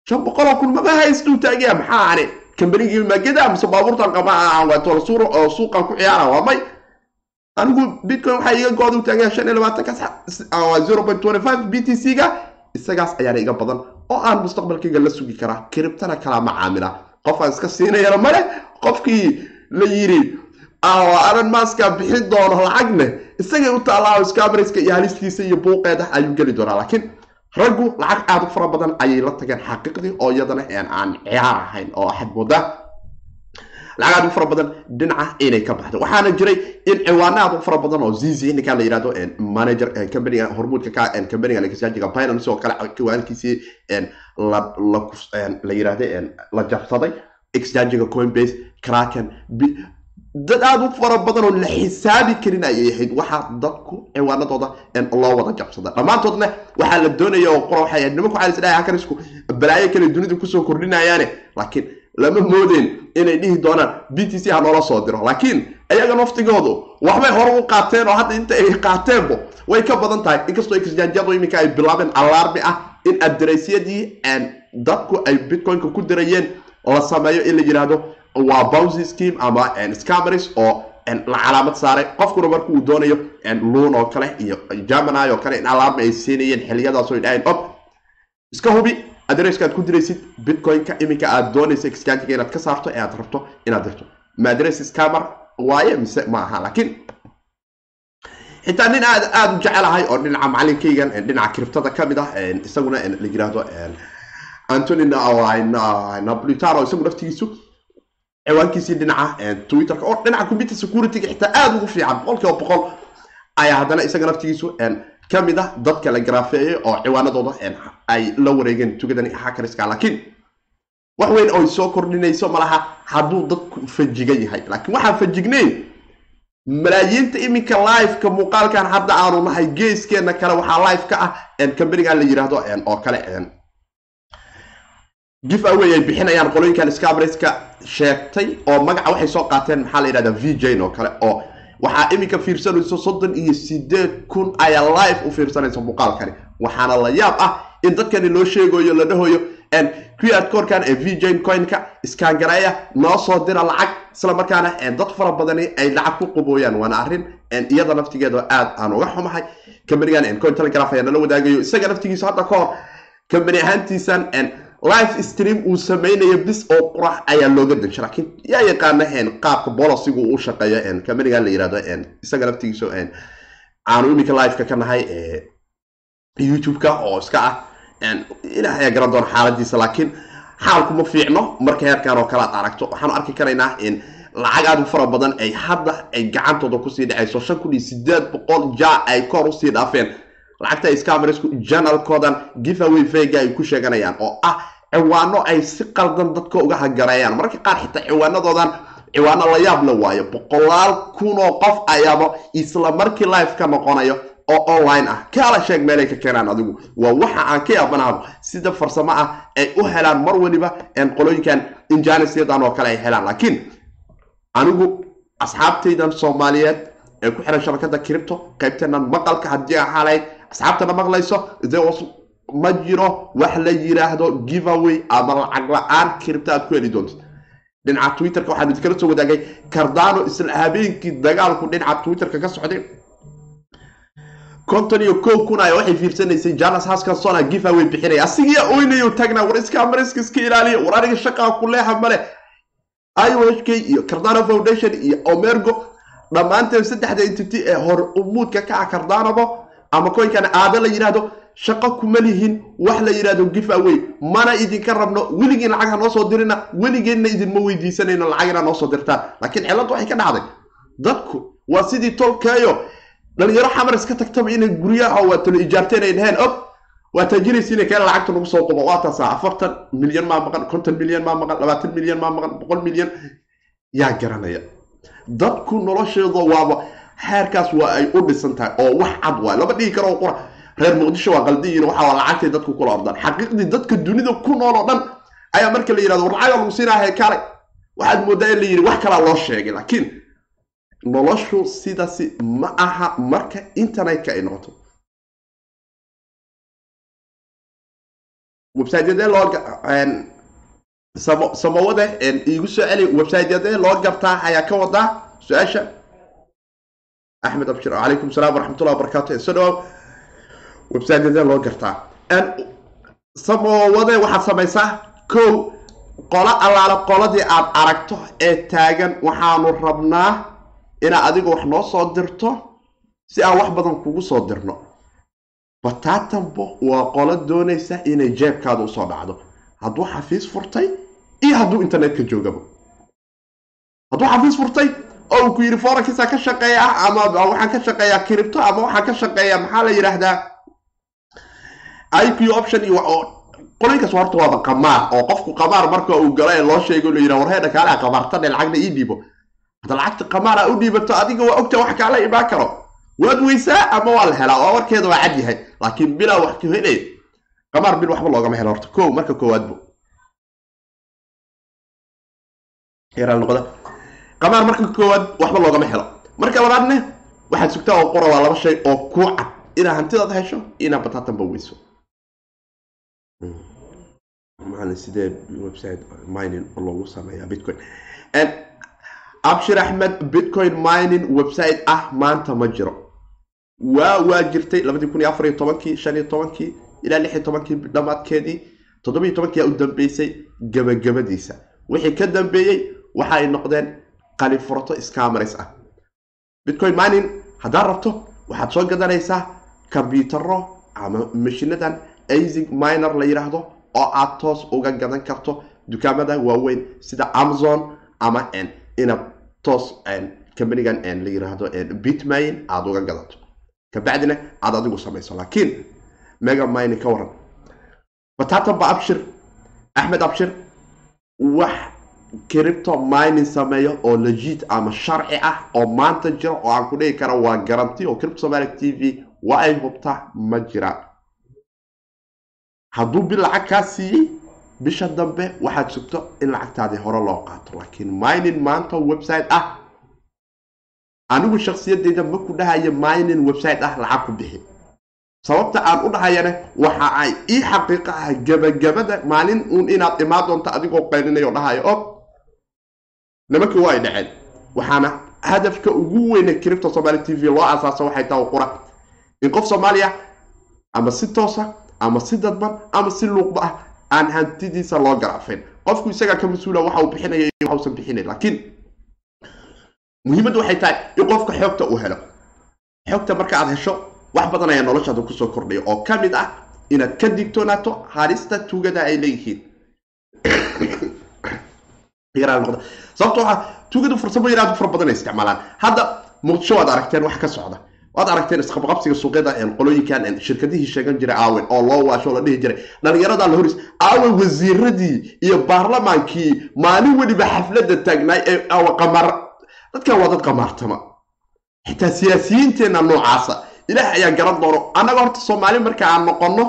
shan boqoloo kun maba haystuu taagaya maxaa ani kambanigii magada mise baabuurtan qaba suuqan ku ciyaara waa may. Anigu bitcoin waxaa iga go-da u taagaya shan iyo labaatanka zero point twenty five b t c ga isagaas ayaana iga badan oo aan mustaqbalkayga la sugi karaa kiribtana kala macaamila qof aan iska siinayana male qofkii la yidhi alan maska bixin doono lacagne isagay u taallaa scamerska iyo halistiisa iyo buuqeeda ayuu geli doonaa laakiin raggu lacag aada u fara badan ayay la tageen xaqiiqdii oo iyadana aan ciyaar ahayn oo axad mooda lacag aad u fara badan dhinaca inay ka baxdo. Waxaana jiray in ciwaano aad u fara badan oo zizi ninkaa la yidhahdo manager companiga hormuudka ka companiga exchange binance oo kale ciwaankiisii la yidhahda la jabsaday. Exchangiga coinbase kraken dad aada u fara badan oo la xisaabi karin ayay ahayd. Waxaa dadku ciwaanadooda loo wada jabsada dhammaantoodna waxaa la doonaya oo qora waxay nimanku waxaa isdhahay hakarisku balaayo kale dunida ku soo kordhinayaane laakiin lama moodeen inay dhihi doonaan. B t c ha noola soo diro. Laakiin ayaga naftigoodu waxbay hore u qaateen oo hadda inta ay qaateenbo way ka badan tahay. Inkastoo exchangeadu iminka ay bilaabeen alarmi ah in adareysyadii dadku ay bitcoinka ku dirayeen la sameeyo in la yidhaahdo waa bouncy scheme ama scameris oo la calaamad saaray. Qofkuna marka uu doonayo luun oo kale iyo germany oo kale in alarmi ay siinayeen xiliyadaasoo dhaheen op iska hubi adresskaad ku diraysid bitcoin-ka iminka aad doonaysa exchangiga inaad ka saarto ee aad rabto inaad dirto. Ma adress scamer waaye mise ma aha laakiin xitaa nin aad aada u jecelahay oo dhinaca macalinkaygan dhinaca kiribtada ka mid ah isaguna la yiraahdo antony napolitano isagu naftigiisu ciwaankiisii dhinaca twitterka oo dhinaca computer security-ga xitaa aada ugu fiican boqol kiiba boqol ayaa haddana isaga naftigiisu ka mid ah dadka la garaafeeyey oo ciwaanadooda ay la wareegeen tugadani hakariska laakiin wax weyn oy soo kordhinayso malaha hadduu dadku fajigan yahay. Laakiin waxaan fajignayn malaayiinta iminka liveka muuqaalkan hadda aanu nahay geeskeena kale waxaa live ka ah kambanigan la yiraahdo oo kale gif away ay bixinayaan qolooyinkan scabreska sheegtay oo magaca waxay soo qaateen maxaa la yidhahdaa v jane oo kale oo waxaa iminka fiirsanayso soddon iyo sideed kun ayaa live u fiirsanaysa muuqaalkani. Waxaana la yaab ah in dadkani loo sheegayo la dhahoyo qr korkan ee v jane coinka iskangareeya noo soo dira lacag isla markaana dad fara badani ay lacag ku qubooyaan waana arrin iyada naftigeeda aad aan uga xumahay. Kambanigan coin telegraph ayaa nala wadaagayo isaga naftigiisa hadda ka hor kambani ahaantiisan live stream uu sameynayo bis oo qurax ayaa looga dansha laakiin yaa yaqaana qaabka bolosigu u shaqeeyo kambanigan la yiraahdo isaga naftigiisa aanu iminka liveka ka nahay youtube-ka oo iska ah. Ilaah ayaa garan doona xaaladiisa laakiin xaalku fiicno. Marka heerkan oo kale aad aragto waxaanu arki karaynaa in lacag aad u fara badan ay hadda ay gacantooda ku sii dhacayso shan kun iyo sideed boqol ja ay kor u sii dhaafeen. Lacagta scamarisku janalkoodan giveaway vega ay ku sheeganayaan oo ah ciwaano ay si qaldan dadka uga hagareeyaan mararka qaar xitaa ciwaanadoodan ciwaano la yaab la waayo. Boqolaal kun oo qof ayaaba isla markii live ka noqonayo oo online ah. Kaala sheeg meelay ka keenaan adigu? Waa waxa aan ka yaabanaado sida farsamo ah ay u helaan mar waliba qolooyinkan injanisyadan oo kale ay helaan. Laakiin anigu asxaabtaydan soomaaliyeed ee ku xiran shabakada cripto qaybteenan maqalka haddii ahaalayd asxaabtana maqlayso ma jiro wax la yiraahdo giveaway ama lacag la'aan cripto aad ku heli doonto. Dhinaca twitterka waxaan idinkala soo wadaagay cardano isla habeenkii dagaalku dhinaca twitterka ka socday. Konton iyo kow kun aya waxay fiirsanaysay janas haskansona giveaway bixinaya asigiya oynayo taagnaa war iska amariska iska ilaaliya war aniga shaqaa ku leeha male iohk iyo cardano foundation iyo omergo dhammaanteen saddexda entity ee hor umuudka ka ah cardanobo ama koynkan aada la yidhaahdo shaqo kuma lihin wax la yidhahdo giveaway mana idinka rabno weligiin lacag ha noo soo dirina weligeenna idinma weydiisanayno lacag inaa noo soo dirtaan laakiin cilladdu waxay ka dhacday. Dadku waa sidii tolkeeyo. Dhalinyaro xamar iska tagtaba inay guryaha waa talo ijaarteen ay dhaheen ob waa taajiraysiina keen lacagta nagu soo qubo. Waa taasaa afartan milyan maa maqan konton milyan maa maqan labaatan milyan maa maqan boqol milyan. Yaa garanaya. Dadku nolosheeda waaba xeerkaas waa ay u dhisan tahay oo wax cad waay. Lama dhigi karo qura reer muqdisho waa qaldiyiin waxa lacagtay dadku kula ordaan xaqiiqdii dadka dunida ku nool oo dhan ayaa marka la yidhahdo war lacaga lagu siinahay kale waxaad moodaa in la yidhi wax kalaa loo sheegay. Laakiin noloshu sidaasi ma aha marka internetka ay noqoto. Websiteyadee loo samawade iigu soo celi websiteyadee loo gartaa ayaa ka wadaa su'aasha. Axmed abshir calaykum salaam waraxmatullah wabarakatu soo dhawaaw websiteyadee loo gartaa. Samawade waxaad samaysaa kow qolo allaale qoladii aad aragto ee taagan waxaanu rabnaa inaad adiga wax noo soo dirto si aan wax badan kugu soo dirno. Bataatanbo waa qolo doonaysa inay jeebkaada u soo dhacdo. Hadduu xafiis furtay iyo hadduu internetka joogaba hadduu xafiis furtay oo uu ku yidhi forankisa ka shaqeeya ama waxaan ka shaqeeyaa cripto ama waxaan ka shaqeeyaa maxaa la yidhaahdaa iq option iyo qolinkaas horta waaba qamaar oo qofku qamaar marka uu galo ee loo sheego la yidhaha warhee dhakaalaha qamaartane lacagna ii dhiibo. Hadda lacagta qamaara u dhiibato adiga waa ogta wax kaala imaan karo. Waad weysaa ama waa la helaa? Oo warkeeda waa cad yahay. Laakiin bilaa wax ka helay qamaar bil waxba loogama helo horta. Ko marka koowaadbo qamaar marka koowaad waxba loogama helo. Marka labaadne waxaad sugtaa oo qora waa laba shay oo kuu cad. Inaad hantidaad hesho inaad bataatanba weyso sidee website mining loogu sameeyaa bitcoin? Abshir axmed bitcoin mining website ah maanta ma jiro. Waa waa jirtay labadii kun iyo afar iyo tobankii shan iyo tobankii ilaa lix iyo tobankii dhammaadkeedii. Toddoba iyo tobankii u dambeysay gabagabadiisa. Wixii ka dambeeyey waxa ay noqdeen qalifurato scamaris ah. Bitcoin mining haddaad rabto waxaad soo gadanaysaa kombyutaro ama mashinadan asig miner la yidhaahdo oo aad toos uga gadan karto dukaamada waaweyn sida amazon ama inaad toos companigan la yiraahdo bitmain aada uga gadato. Kabacdina aad adigu samayso laakiin mega mine ka waran batatanba abshir axmed abshir wax cripto mining sameeyo oo legit ama sharci ah oo maanta jira oo aan ku dhihi kara waa garanti oo cripto somalia t v waa ay hubtaa ma jiraan hadduu bil lacag kaa siiyey bisha dambe waxaad sugto in lacagtaadii hore loo qaato. Laakiin mining maanta website ah anigu shaksiyadeyda ma ku dhahayo mining website ah lacag ku bixi. Sababta aan u dhahayane waxa ay ii xaqiiqo ah gabagabada maalin uun inaad imaan doonto adigoo qaylinayo dhahayo o nimankii waa ay dhaceen. Waxaana hadafka ugu weyne cripto somaali t v loo asaaso waxay tahay qura. In qof soomaaliya ama si toosa ama si dadban ama si luuqba ah aan hantidiisa loo garafayn qofku isagaa ka mas'uula waxa uu bixinaya iyo waxausan bixinayn laakiin muhiimaddu waxay tahay in qofka xoogta uu helo. Xogta marka aad hesho wax badan ayaa noloshaada ku soo kordhaya oo ka mid ah inaad ka digtoonaato halista tuugada ay leeyihiin. [coughs] Sababto waxaa tuugadu farsamooyin aad u fara badan ay isticmaalaan. Hadda muqdisho waad aragteen wax ka socda waad aragteen isqabqabsiga suuqyada qolooyinkan shirkadihii sheegan jiray aawen oo loo waasho la dhihi jiray. Dhalinyarada la horis aawe wasiiradii iyo baarlamaankii maalin weliba xafladda taagnaay ee qamar. Dadkan waa dad qamaartama. Xitaa siyaasiyiinteenna noocaasa. Ilaah ayaa garan doono. Annaga horta soomaali marka aan noqonno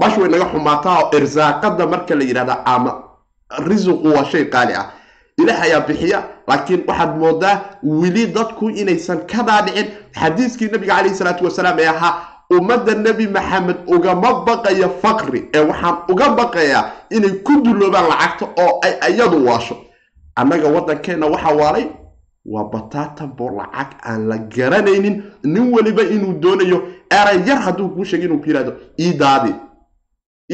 bash way naga xumaataa oo irsaaqada marka la yidhahda ama risuqu waa shay qaali ah ilaah ayaa bixiya laakiin waxaad moodaa weli dadku inaysan ka dhaadhicin. Xadiiskii nabiga calayhi salaatu wasalaam ee ahaa ummadda nebi maxamed ugama baqayo faqri ee waxaan uga baqayaa inay ku duloobaan lacagta oo ay iyadu waasho. Annaga waddankeenna waxaa waalay waa bataatanbo lacag aan la garanaynin nin weliba inuu doonayo eray yar hadduu kuu sheegay inuu ku yihahdo iidaadi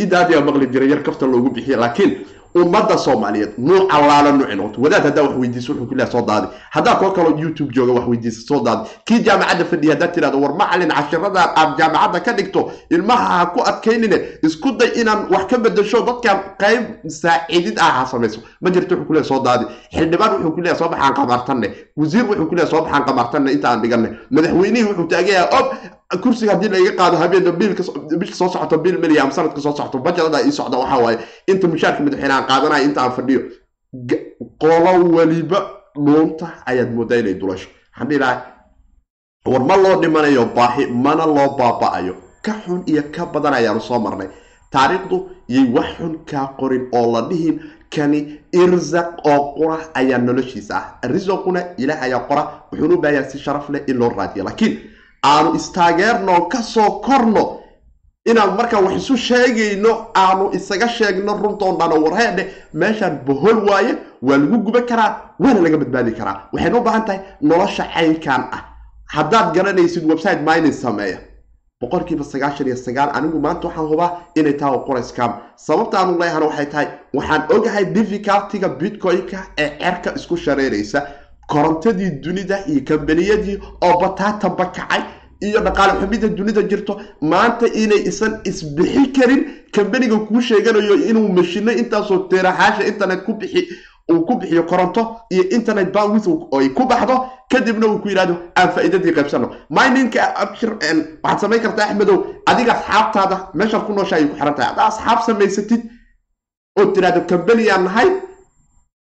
iidaadi aa maqli jiray yar kafta loogu bixiya laakiin ummadda soomaaliyeed nuuc allaala nuuci noqoto wadaad haddaa wax weydiiso wuxuu ku leeyahay soo daadi. Haddaa koo kaloo youtube jooga wax weydiisa soo daadi. Kii jaamacadda fadhiya haddaad tirahdo war macalin cashiradan aad jaamacadda ka dhigto. Ilmaha ha ku adkaynine isku day inaan wax ka bedesho dadkan qayb saacidid ah ha samayso. Ma jirto wuxuu ku leeyahay soo daadi. Xildhibaan wuxuu ku leeyahay soo baxaan qabaartanne wasiir wuxuu ku leeyahay soo baxaan qabaartanne inta dhiganne madaxweynihii wuxuu taagayaa ob kursiga haddii laiga qaado habeena biilka bisha soo socoto biil meliya ama sanadka soo socoto bajalada ii socda waxaa waaye inta mushaarka madaxweyne aan qaadanaya inta aan fadhiyo qolo weliba dhuunta ayaad moodaa inay dulasho. Waxaan dhihi lahay war ma loo dhimanayo baahi mana loo baaba-ayo. Ka xun iyo ka badan ayaanu soo marnay. Taariikhdu yay wax xun kaa qorin oo la dhihin kani irsaq oo qura ayaa noloshiisa ah. Risaquna ilaah ayaa qora wuxuunu u baahayaa si sharaf leh in loo raadiyo laakiin aanu istaageerno ka soo korno inaan markaan wax isu sheegayno aanu isaga sheegno runtoon dhano warheedhe meeshaan bohol waaye waa lagu guban karaa waana laga badbaadi karaa. Waxaynu u baahan tahay nolosha caynkan ah. Haddaad garanaysid website mining sameeya. Boqolkiiba sagaashan iyo sagaal anigu maanta waxaan hubaa inay tahay qorayscam sababta aanu leeyahana waxay tahay waxaan ogahay difficultiga bitcoin-ka ee cerka isku shareeraysa korontadii dunida iyo kambaniyadii oo bataatanba kacay iyo dhaqaale xumida dunida jirto maanta inay isan isbixi karin. Kambaniga kuu sheeganayo inuu mashino intaasoo teeraxaasha internet ku bixi uu ku bixiyo koronto iyo internet bandwidth ay ku baxdo. Kadibna uu ku yidhahdo aan faa'iidadii qaybsano mininka abshir waxaad samayn kartaa axmedow adiga asxaabtaada meeshaad ku noosha ay ku xiran tahay haddaa asxaab samaysatid oo tirahdo kambanigaan nahay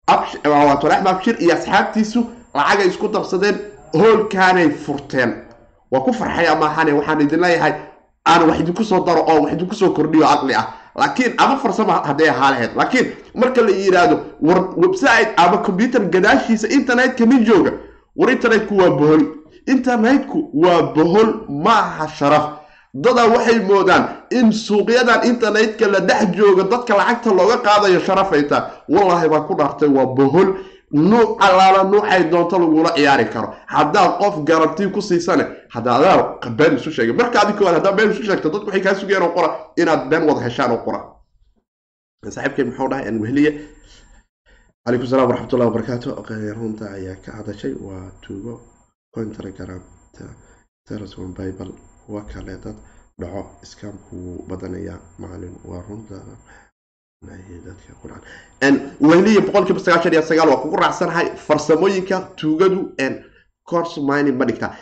axmed abshir iyo asxaabtiisu lacagay isku darsadeen hoolkaanay furteen. Waa ku farxaya maahane waxaan idin leeyahay aan wax idinku soo daro oo wax idinku soo kordhiyo caqli ah. Laakiin ama farsamo hadday ahaa lahayd laakiin marka la yidhaahdo war website ama combyuter gadaashiisa internetka nin jooga war internetku waa bohol. Internetku waa bohol ma aha sharaf dadaa waxay moodaan in suuqyadan internetka la dhex jooga dadka lacagta looga qaadayo sharafay tahay wallaahi baa ku dhaartay waa bohol. Nuuc allaala nuucay doonto lagula ciyaari karo. Haddaad qof garantii ku siisane hadda adaa been isu sheegay. Marka adi koowaad haddaa been isu sheegto dadku waxay kaa sugayaan oo qora inaad been wada heshaan oo qora. Saaxiibkay muxuu dhahay wehliye calaykum salaam waraxmatullahi wabarakaatu runta ayaa ka hadashay. Waa tuugo cointelegram bible kuwa kale dad dhaco iskaamku wuu badanayaa macalin waa runta wehliya boqolkiiba sagaashan iyo sagaal waa kugu raacsanahay farsamooyinka tuugadu course mining ma dhigtaa.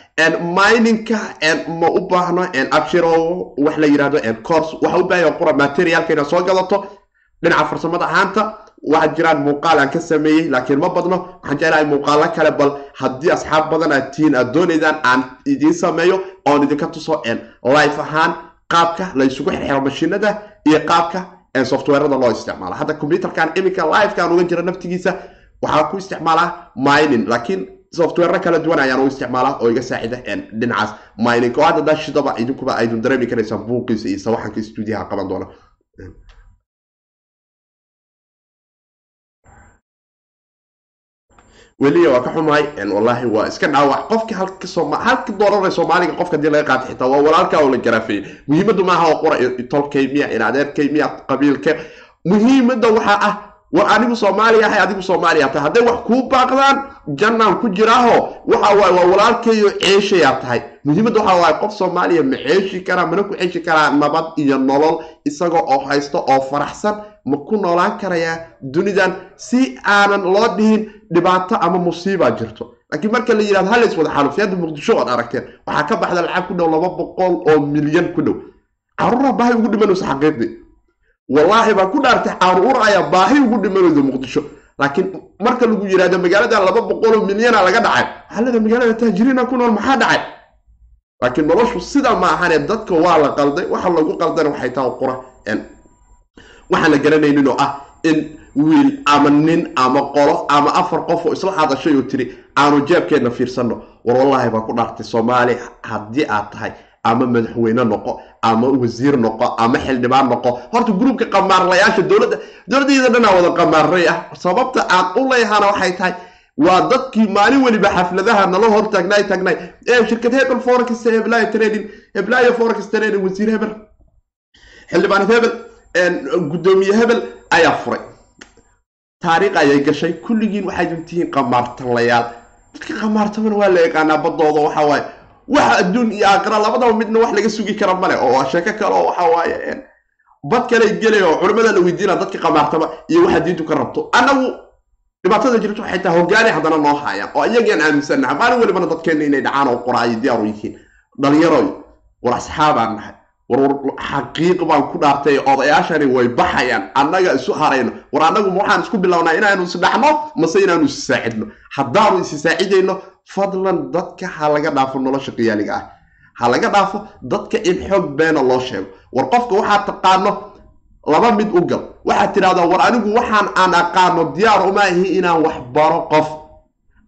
Miningka ma u baahno abshiro wax la yiraahdo course waxa u baahaya qura materialka inaad soo gadato. Dhinaca farsamada ahaanta waxaa jiraan muuqaal aan ka sameeyey laakiin ma badno waxaan jeclahay muuqaalo kale bal haddii asxaab badan aad tihiin aad doonaydaan aan idiin sameeyo oon idinka tuso life ahaan qaabka la isugu xirxiro mashiinada iyo qaabka softwarada loo isticmaalo. Hadda computerkan iminka livekaan uga jira naftigiisa waxaa ku isticmaalaa mining laakiin software kala duwan ayaan u isticmaalaa oo iga saacida dhinacaas mining oo hadda dashidaba idinkuba aydun dareemi karaysaan buuqiisa iyo sawaxanka stuudiyaha qaban doona weliya waa ka xumahay wallaahi waa iska dhaawac. Qofki halka doolarna soomaaliga qofka haddii laga qaata xitaa waa walaalkaa oo la garaafeeyey. Muhiimaddu maaha oo qura tolkay miya in miya qabiilka. Muhiimadda waxaa ah war anigu soomaaliya ahay adigu soomaaliya tahay hadday wax kuu baaqdaan jannaan ku jiraaho waxa waaye waa walaalkayo ceeshayaa tahay. Muhiimadda waxa waaye qof soomaaliya ma ceeshi karaa mana ku ceeshi karaa nabad iyo nolol isaga oo haysto oo faraxsan ma ku noolaan karayaa dunidan si aanan loo dhihin dhibaato ama musiibaa jirto. Laakiin marka la yidhahdo halays wada xaalufyaadda muqdisho ood aragteen waxaa ka baxda lacag ku dhow laba boqol oo milyan ku dhow. Caruura baahi ugu dhimanayso xaqiiqdii. Wallaahi baa ku dhaartay carruur ayaa baahi ugu dhimanayso muqdisho laakiin marka lagu yidhahdo magaalada laba boqol oo milyana laga dhacay waxaa leeda magaalada taajiriina ku nool maxaa dhacay? Laakiin noloshu sidaa ma ahane dadka waa la qalday waxa lagu qaldana waxay tahay qura waxaan la garanaynin oo ah in wiil ama nin ama qolo ama afar qof oo isla hadashay oo tiri aanu jeebkeenna fiirsanno. War wallaahi baa ku dhaartay soomaali haddii aad tahay ama madaxweyne noqo ama wasiir noqo ama xildhibaan noqo horta gruubka qamaarlayaasha dowladda dowladdeeda dhanaa wada qamaaray ah. Sababta aan u leeyahana waxay tahay waa dadkii maalin weliba xafladaha nala hor taagnaay taagnaay ee shirkad hebel forex heblaya trading heblaya forex trading wasiir hebel xildhibaan hebel guddoomiye hebel ayaa furay. Taariikh ayay gashay. Kulligiin waxaydun tihiin qamaartanlayaal dadka qamaartamana waa la yaqaanaa badooda waxa waaye. Waxa adduun iyo aakhira labadaba midna wax laga sugi kara male oo sheeko kale oo waxa waaye bad kale gelay oo culimmada la weydiina dadka qamaartama iyo waxa diintu ka rabto. Annagu dhibaatada jirto waxay tahay hogaani haddana noo haayaan. Oo iyagaan aaminsannaha maalin walibana dadkeenna inay dhacaan oo qoraayo diyaar u yihiin. Dhalinyaroy war asxaabaan nahay war war xaqiiq baan ku dhaartay odayaashani way baxayaan. Annaga isu harayno war annagu waxaan isku bilownaa inaanu isdhaxno mase inaanu is saacidno. Haddaanu isi saacidayno fadlan dadka ha laga dhaafo nolosha qiyaaliga ah. Ha laga dhaafo dadka in xoog beena loo sheego. War qofka waxaad taqaano laba mid u gal. Waxaad tidhahdaa war anigu waxaan aan aqaano diyaar uma ahi inaan wax baro qof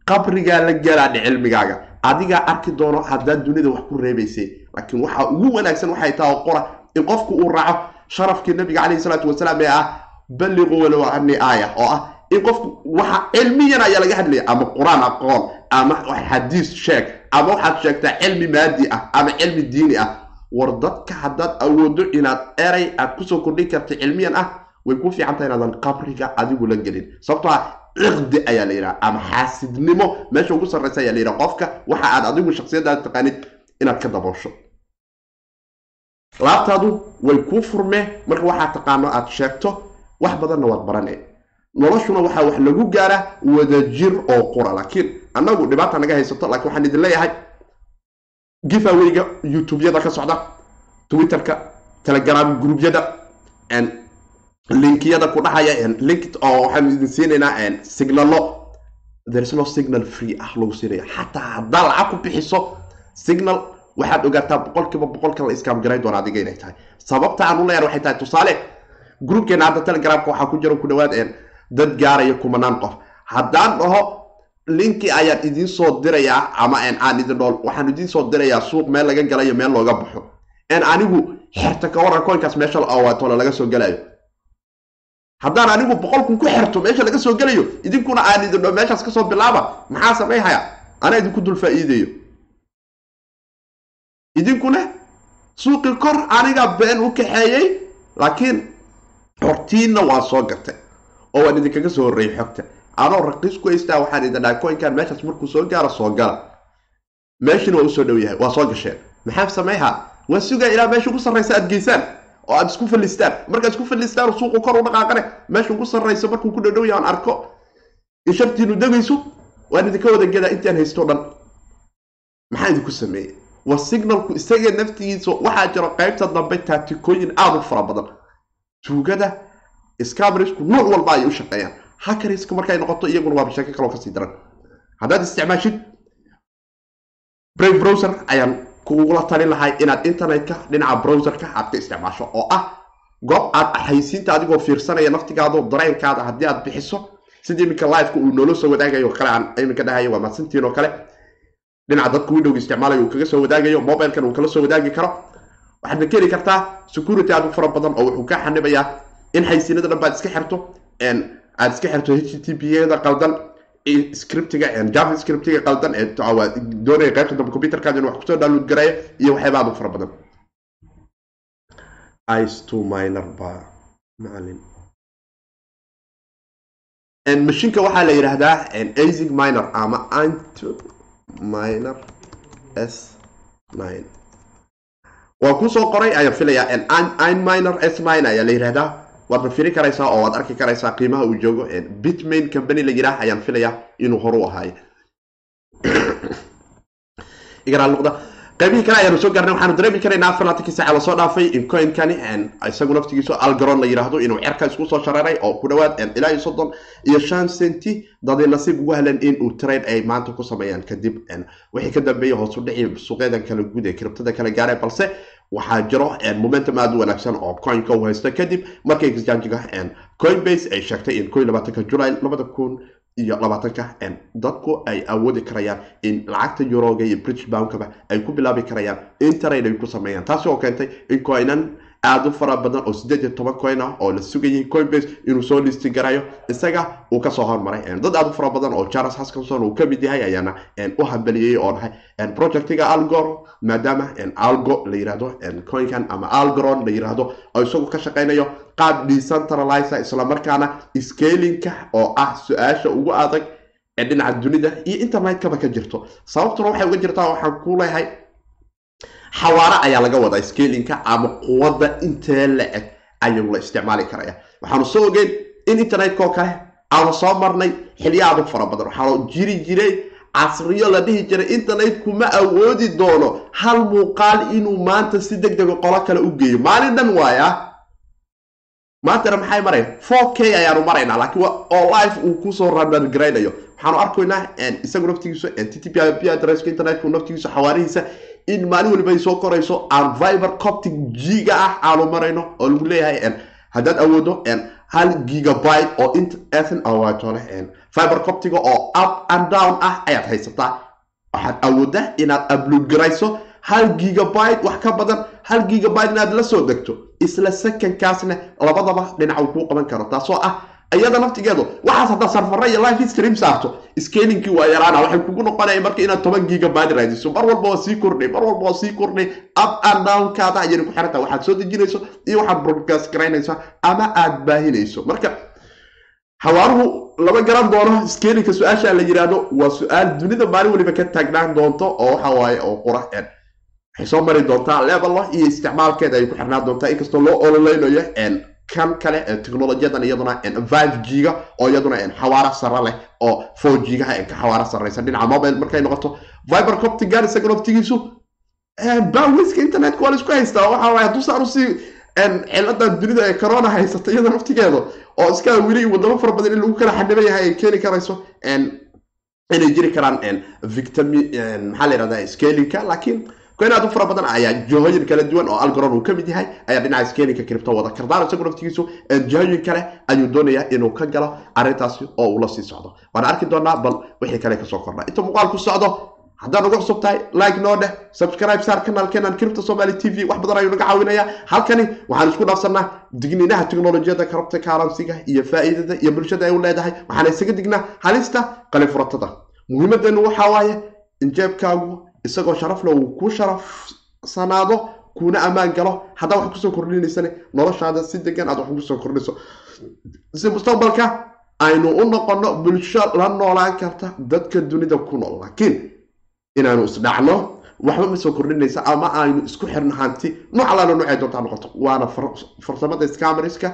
qabrigaa la galaadha cilmigaaga. Adigaa arki doono haddaad dunida wax ku reebaysay laakiin waxa ugu wanaagsan waxay tahay qora in qofku uu raaco sharafkii nabiga calayhi salaatu wasalaam ee ah balliquu walow ani aaya oo ah in qofku waxa cilmiyan ayaa laga hadlaya ama qur'aan aqoon ama xadiis sheeg ama waxaad sheegtaa cilmi maadi ah ama cilmi diini ah. War dadka haddaad awoodo inaad eray aad ku soo kordhin karta cilmiyan ah way ku fiican tahay inaadan qabriga adigu la gelin. Sababtoo ah ciqdi ayaa la yidhaha ama xaasidnimo. Meesha ugu sarraysa ayaa la yidhaha qofka waxa aad adigu shaksiyaddaada taqaanid inaad ka daboosho. Laabtaadu way kuu furmee marka waxaad taqaano aad sheegto wax badanna waad barane. Noloshuna waxaa wax lagu gaaraa wadajir oo qura. Laakiin annagu dhibaata naga haysato laakiin waxaan idin leeyahay giveawayga youtubeyada ka socda twitterka telegram gruubyada linkiyada ku dhahaya link oo waxaan idin siinaynaa signalo. There is no signal free ah lagu siinaya xataa haddaa lacag ku bixiso signal waxaad ogaataa boqolkiiba boqolka la iskaam garayn doona adiga inay tahay. Sababta aan u waxay tahay tusaale groupkeena hadda telegramka waxaa ku jira ku dhawaad dad gaaraya kumanaan qof. Haddaan dhaho linki ayaan idiin soo dirayaa ama aan idin dhool waxaan idiin soo dirayaa suuq meel laga galayo meel looga baxo. N anigu xerta ka waran koynkaas meesha laga soo galayo haddaan anigu boqolkun ku xerto meesha laga soo gelayo idinkuna aan idin dho meeshaas ka soo bilaaba maxaa samayhaya anaa idinku dul faa'iidayo idinkuna suuqii kor aniga been u kaxeeyey laakiin hortiinna waan soo gatay oo waan idinkaga soo horreeyey xogta. Anoo raqiis ku haystaa waxaan idin dhahay coinkan meeshaas markuu soo gaaro soo gala. Meeshina waa u soo dhow yahay waa soo gasheen. Maxaa samayha waa sugaa ilaa meesha ugu sarraysa aad geysaan oo aad isku fallistaan markaad isku fallistaan suuqu kor u dhaqaaqane meesha ugu sarraysa markuu ku dhodhow yahay aan arko in shartiinu degayso waan idinka wada gedaa intaan haysto dhan. Maxaa idinku sameeyey? Waa signalku isaga naftigiisa waxaa jiro qaybta dambe taatikooyin aada u fara badan. Tuugada scamrisku nooc walba ayay u shaqeeyaan. Hackerisku markay noqoto iyaguna waaba sheeko kaloo ka sii daran. Haddaad isticmaashid brave browser ayaan kugula talin lahay inaad internetka dhinaca browserka aad ka isticmaasho oo ah goob aad haysiinta adigoo fiirsanaya naftigaado dareenkaada haddii aad bixiso sidii iminka liveka uu noola soo wadaagayo kale aan iminka dhahayo waa mahadsantiin oo kale. Dhinaca dadka windowga isticmaalayo uu kaga soo wadaagayo mobilekan uu kala soo wadaagi karo. Waxaadna keli kartaa security aad u fara badan oo wuxuu kaa xanibayaa in haysiinada dhan baad iska xirto aad iska xirto h t p da qaldan scriptiga java scriptiga qaldan ee doonaya qaybta dambe computerkaada inuu wax ku soo download garaya iyo waxyaaba aad u fara badan. Ice to minor ba macalin. Mashinka waxaa la yidhaahdaa asig minor ama into minor s nine. Waa ku soo qoray ayaan filayaa in minor s nine ayaa la yidhahdaa waadna firi karaysaa oo waad arki karaysaa qiimaha uu joogo bitmain company la yidhaah ayaan filayaa inuu horu [coughs] noqda. Qaybihii kale ayaanu soo gaarnay waxaanu dareemi karaynaa afarlaatankii saaca la soo dhaafay in coinkani isagu naftigiisu algaron la yidhaahdo inuu cerka isku soo shareeray oo ku dhawaad ilaa iyo soddon iyo shan centi dadii nasiib ugu helan in uu trade ay maanta ku sameeyaan kadib wixii ka dambeeyay hoos u dhici suuqyadan kala guud ee kiribtada kala gaaray balse waxaa jiro momentum aada u wanaagsan oo coinka uu haysto kadib markii exchangiga coinbase ay sheegtay in ko labaatanka july labada kun iyo labaatanka dadku ay awoodi karayaan in lacagta yuroga iyo british bounkaba ay ku bilaabi karayaan in ay ku sameeyaan taasi oo keentay in coinan aada u fara badan oo siddeed iyo toban coin ah oo la sugayay coinbase inuu soo listi garayo isaga uu ka soo hormaray. Dad aada u fara badan oo charles haskinson uu ka mid yahay ayaana u hambaliyey oo dhahay projectiga algor maadaama algo la yiraahdo coinkan ama algoron la yiraahdo oo isagu ka shaqeynayo qaab decentralizer islamarkaana scalinka oo ah su'aasha ugu adag ee dhinaca dunida iyo internetkaba ka jirto. Sababtuna waxay uga jirtaa waxaan ku leeyahay xawaare ayaa laga wadaa scalinka ama quwadda intee la eg ayuu la isticmaali karaya waxaanu soo ogeyn in internetkoo kale aanu soo marnay xilyo adag fara badan. Waxaanu jiri jiray casriyo la dhihi jiray internetku ma awoodi doono hal muuqaal inuu maanta si deg dega qolo kale u geeyo. Maalin dhan waaya maantana maxay maraya four k ayaanu maraynaa laakiin oo life uu ku soo ranargaraynayo waxaanu arkaynaa isagu naftigiisu t t p p adresska internetku naftigiisu xawaarihiisa in maalin waliba ay soo korayso aan viber coptic giga ah aanu marayno oo lagu leeyahay haddaad awoodo hal gigabyte oo intn awaatole fiber coptiga oo up and down ah ayaad haysataa. Waxaad awoodaa inaad upload garayso hal gigabyte wax ka badan hal gigabyte inaad la soo degto isla secondkaasna labadaba dhinac uu kuu qaban karo taasoo ah iyada naftigeedu waxaas haddaa sarfara iyo life stream saarto scalingkii waa yaraana waxay kugu noqonaya marka inaad toban gigabyte raadiso. Mar walba waa sii kordhay mar walba waa sii kordhay. Up and downkaada ayayna ku xirantaha waxaad soo dejinayso iyo waxaad broadcast garaynayso ama aad baahinayso marka xawaaruhu lama garan doono. Scalinka su'aasha la yidhaahdo waa su'aal dunida maalin waliba ka taagnaan doonto oo waxa waaye oo qura waxay soo mari doontaa level iyo isticmaalkeeda ay ku xirnaan doontaa. Inkastoo loo ololeynayo kan kale technolojiyadan iyaduna five g-ga oo iyaduna xawaaro sare leh oo four g-gaha ka xawaaro sarreysa dhinaca mobile markay noqoto viber coptigan isaga naftigiisu bawiska internetka waa la isku haystaa waxa waay hadduu saan u sii ciladan dunida ee corona haysata iyada naftigeeda oo iska weli wadamo fara badan in lagu kala xaniban yahay ay keeni karayso inay jiri karaan victami maxaa la yihahda scalinka laakiin koyn aad u fara badan ayaa jihooyin kala duwan oo algoron uu ka mid yahay ayaa dhinaca scalinka cripto wada kardaan isagu naftigiisu jihooyin kale ayuu doonayaa inuu ka galo arrintaasi oo uu la sii socdo. Waana arki doonaa bal wixii kale ka soo kordha inta muuqaal ku socdo haddaan ugu cusub tahay like noo dheh subscribe saar kanaalkeenan cripto somali t v. Wax badan ayuu naga caawinayaa. Halkani waxaan isku dhaafsanaa digniinaha teknolojiyada karabta kaaransiga iyo faa'iidada iyo bulshada ay u leedahay. Waxaana isaga dignaa halista qalifuratada muhiimadeenu waxaa waaye in jeebkaagu isagoo sharafle uu ku sharafsanaado kuna ammaan galo. Haddaa wax ku soo kordhinaysane noloshaada si degan aad wax ku soo kordhinayso si mustaqbalka? Aynu u noqono bulsho la noolaan karta dadka dunida ku nool. Laakiin inaanu isdhacno waxba ma soo kordhinaysa ama aynu isku xirno hanti. Nooc alaala noocay doontaa noqoto. Waana farsamada scamariska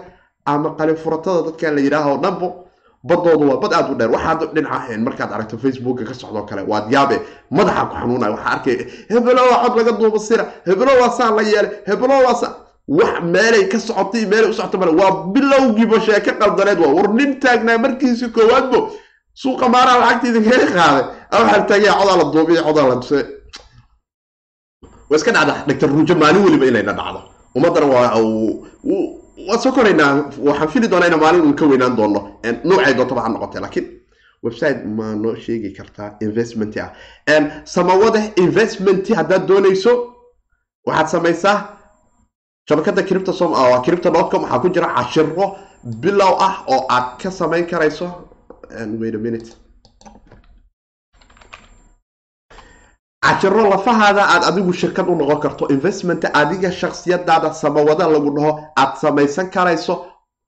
ama qalifuratada dadkan la yidhaaho dhanbo badoodu waa bad aad u dheer. Waxaad dhinaca markaad aragto facebooka ka socdoo kale waad yaabe madaxa ku xanuunaya waxaa arkay hebelo waa cod laga duuba sira. Hebelo waa saa la yeelay. Hebelo waa saa. Wax meelay ka socotay meelay u socota male waa bilowgiiba sheeke qaldaneed waa war. Nin taagnaa markiisii koowaadbo suuqa maaraha lacagtiida kaga qaaday. Waxaa taagaya codaa la duubiya codaa la duse waa iska dhacda dhagtar ruujo maalin weliba inayna dhacdo. Ummaddana waa waa soo koraynaa waxaan fili doonaa ina maalin uun ka weynaan doono noocay doontaba ha noqotee laakiin website ma noo sheegi kartaa investment ah. Samawada investment haddaad doonayso waxaad samaysaa shabakada cripto cripto dotcom waxaa ku jira cashiro bilow ah oo aad ka samayn karayso. Wait a minute cashiro lafahaada aad adigu shirkad u noqon karto investment adiga shaksiyadaada samawada lagu dhaho aad samaysan karayso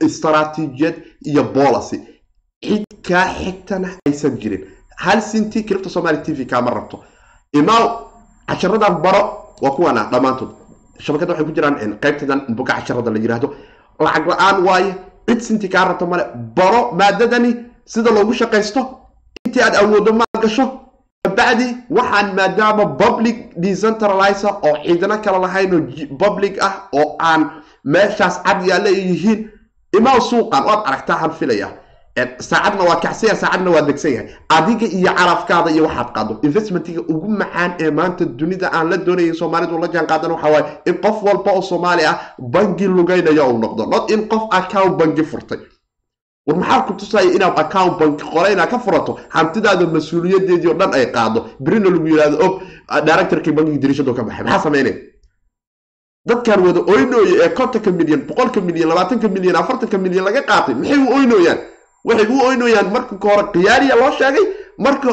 istaraatiijiyad iyo policy cid kaa xigtana aysan jirin. Hal sinti cripto somaly t v kaama rabto. Imaaw cashiradan baro waa kuwana dhammaantood. Shabakada waxay ku jiraan qaybtadan buga casharada la yiraahdo. Lacag la'aan waaye cid sinti kaa rabto male baro maadadani sida loogu shaqaysto. Intii aad awoodo maad gasho kabacdi waxaan maadaama public decentralizer oo ciidano kale lahayn oo public ah oo aan meeshaas cad yaalla yihiin imaa suuqan waad aragtaa han filaya saacadna waa kacsanya saacadna waa degsan yahay adiga iyo carafkaada iyo waxaad qaado. Investmentiga ugu macaan ee maanta dunida aan la doonayn soomaalidu la jaan qaadan in qof walba oo soomaali ah bangi lugaynaya uu noqdo not in qof account bangi furtay war maxaa ku tusaya inaad account banki qole inaad ka furato hantidaada mas'uuliyadeedii oo dhan ay qaado? Berina lagu yidhahdo og directorkii bankiga diriishado ka baxay. Maxaa sameynaya dadkan wada oynooya ee kontonka milyan boqolka milyan labaatanka milyan afartanka milyan laga qaatay maxay u oynooyaan? Waxay u oynooyaan marka ka hore khiyaariya loo sheegay marka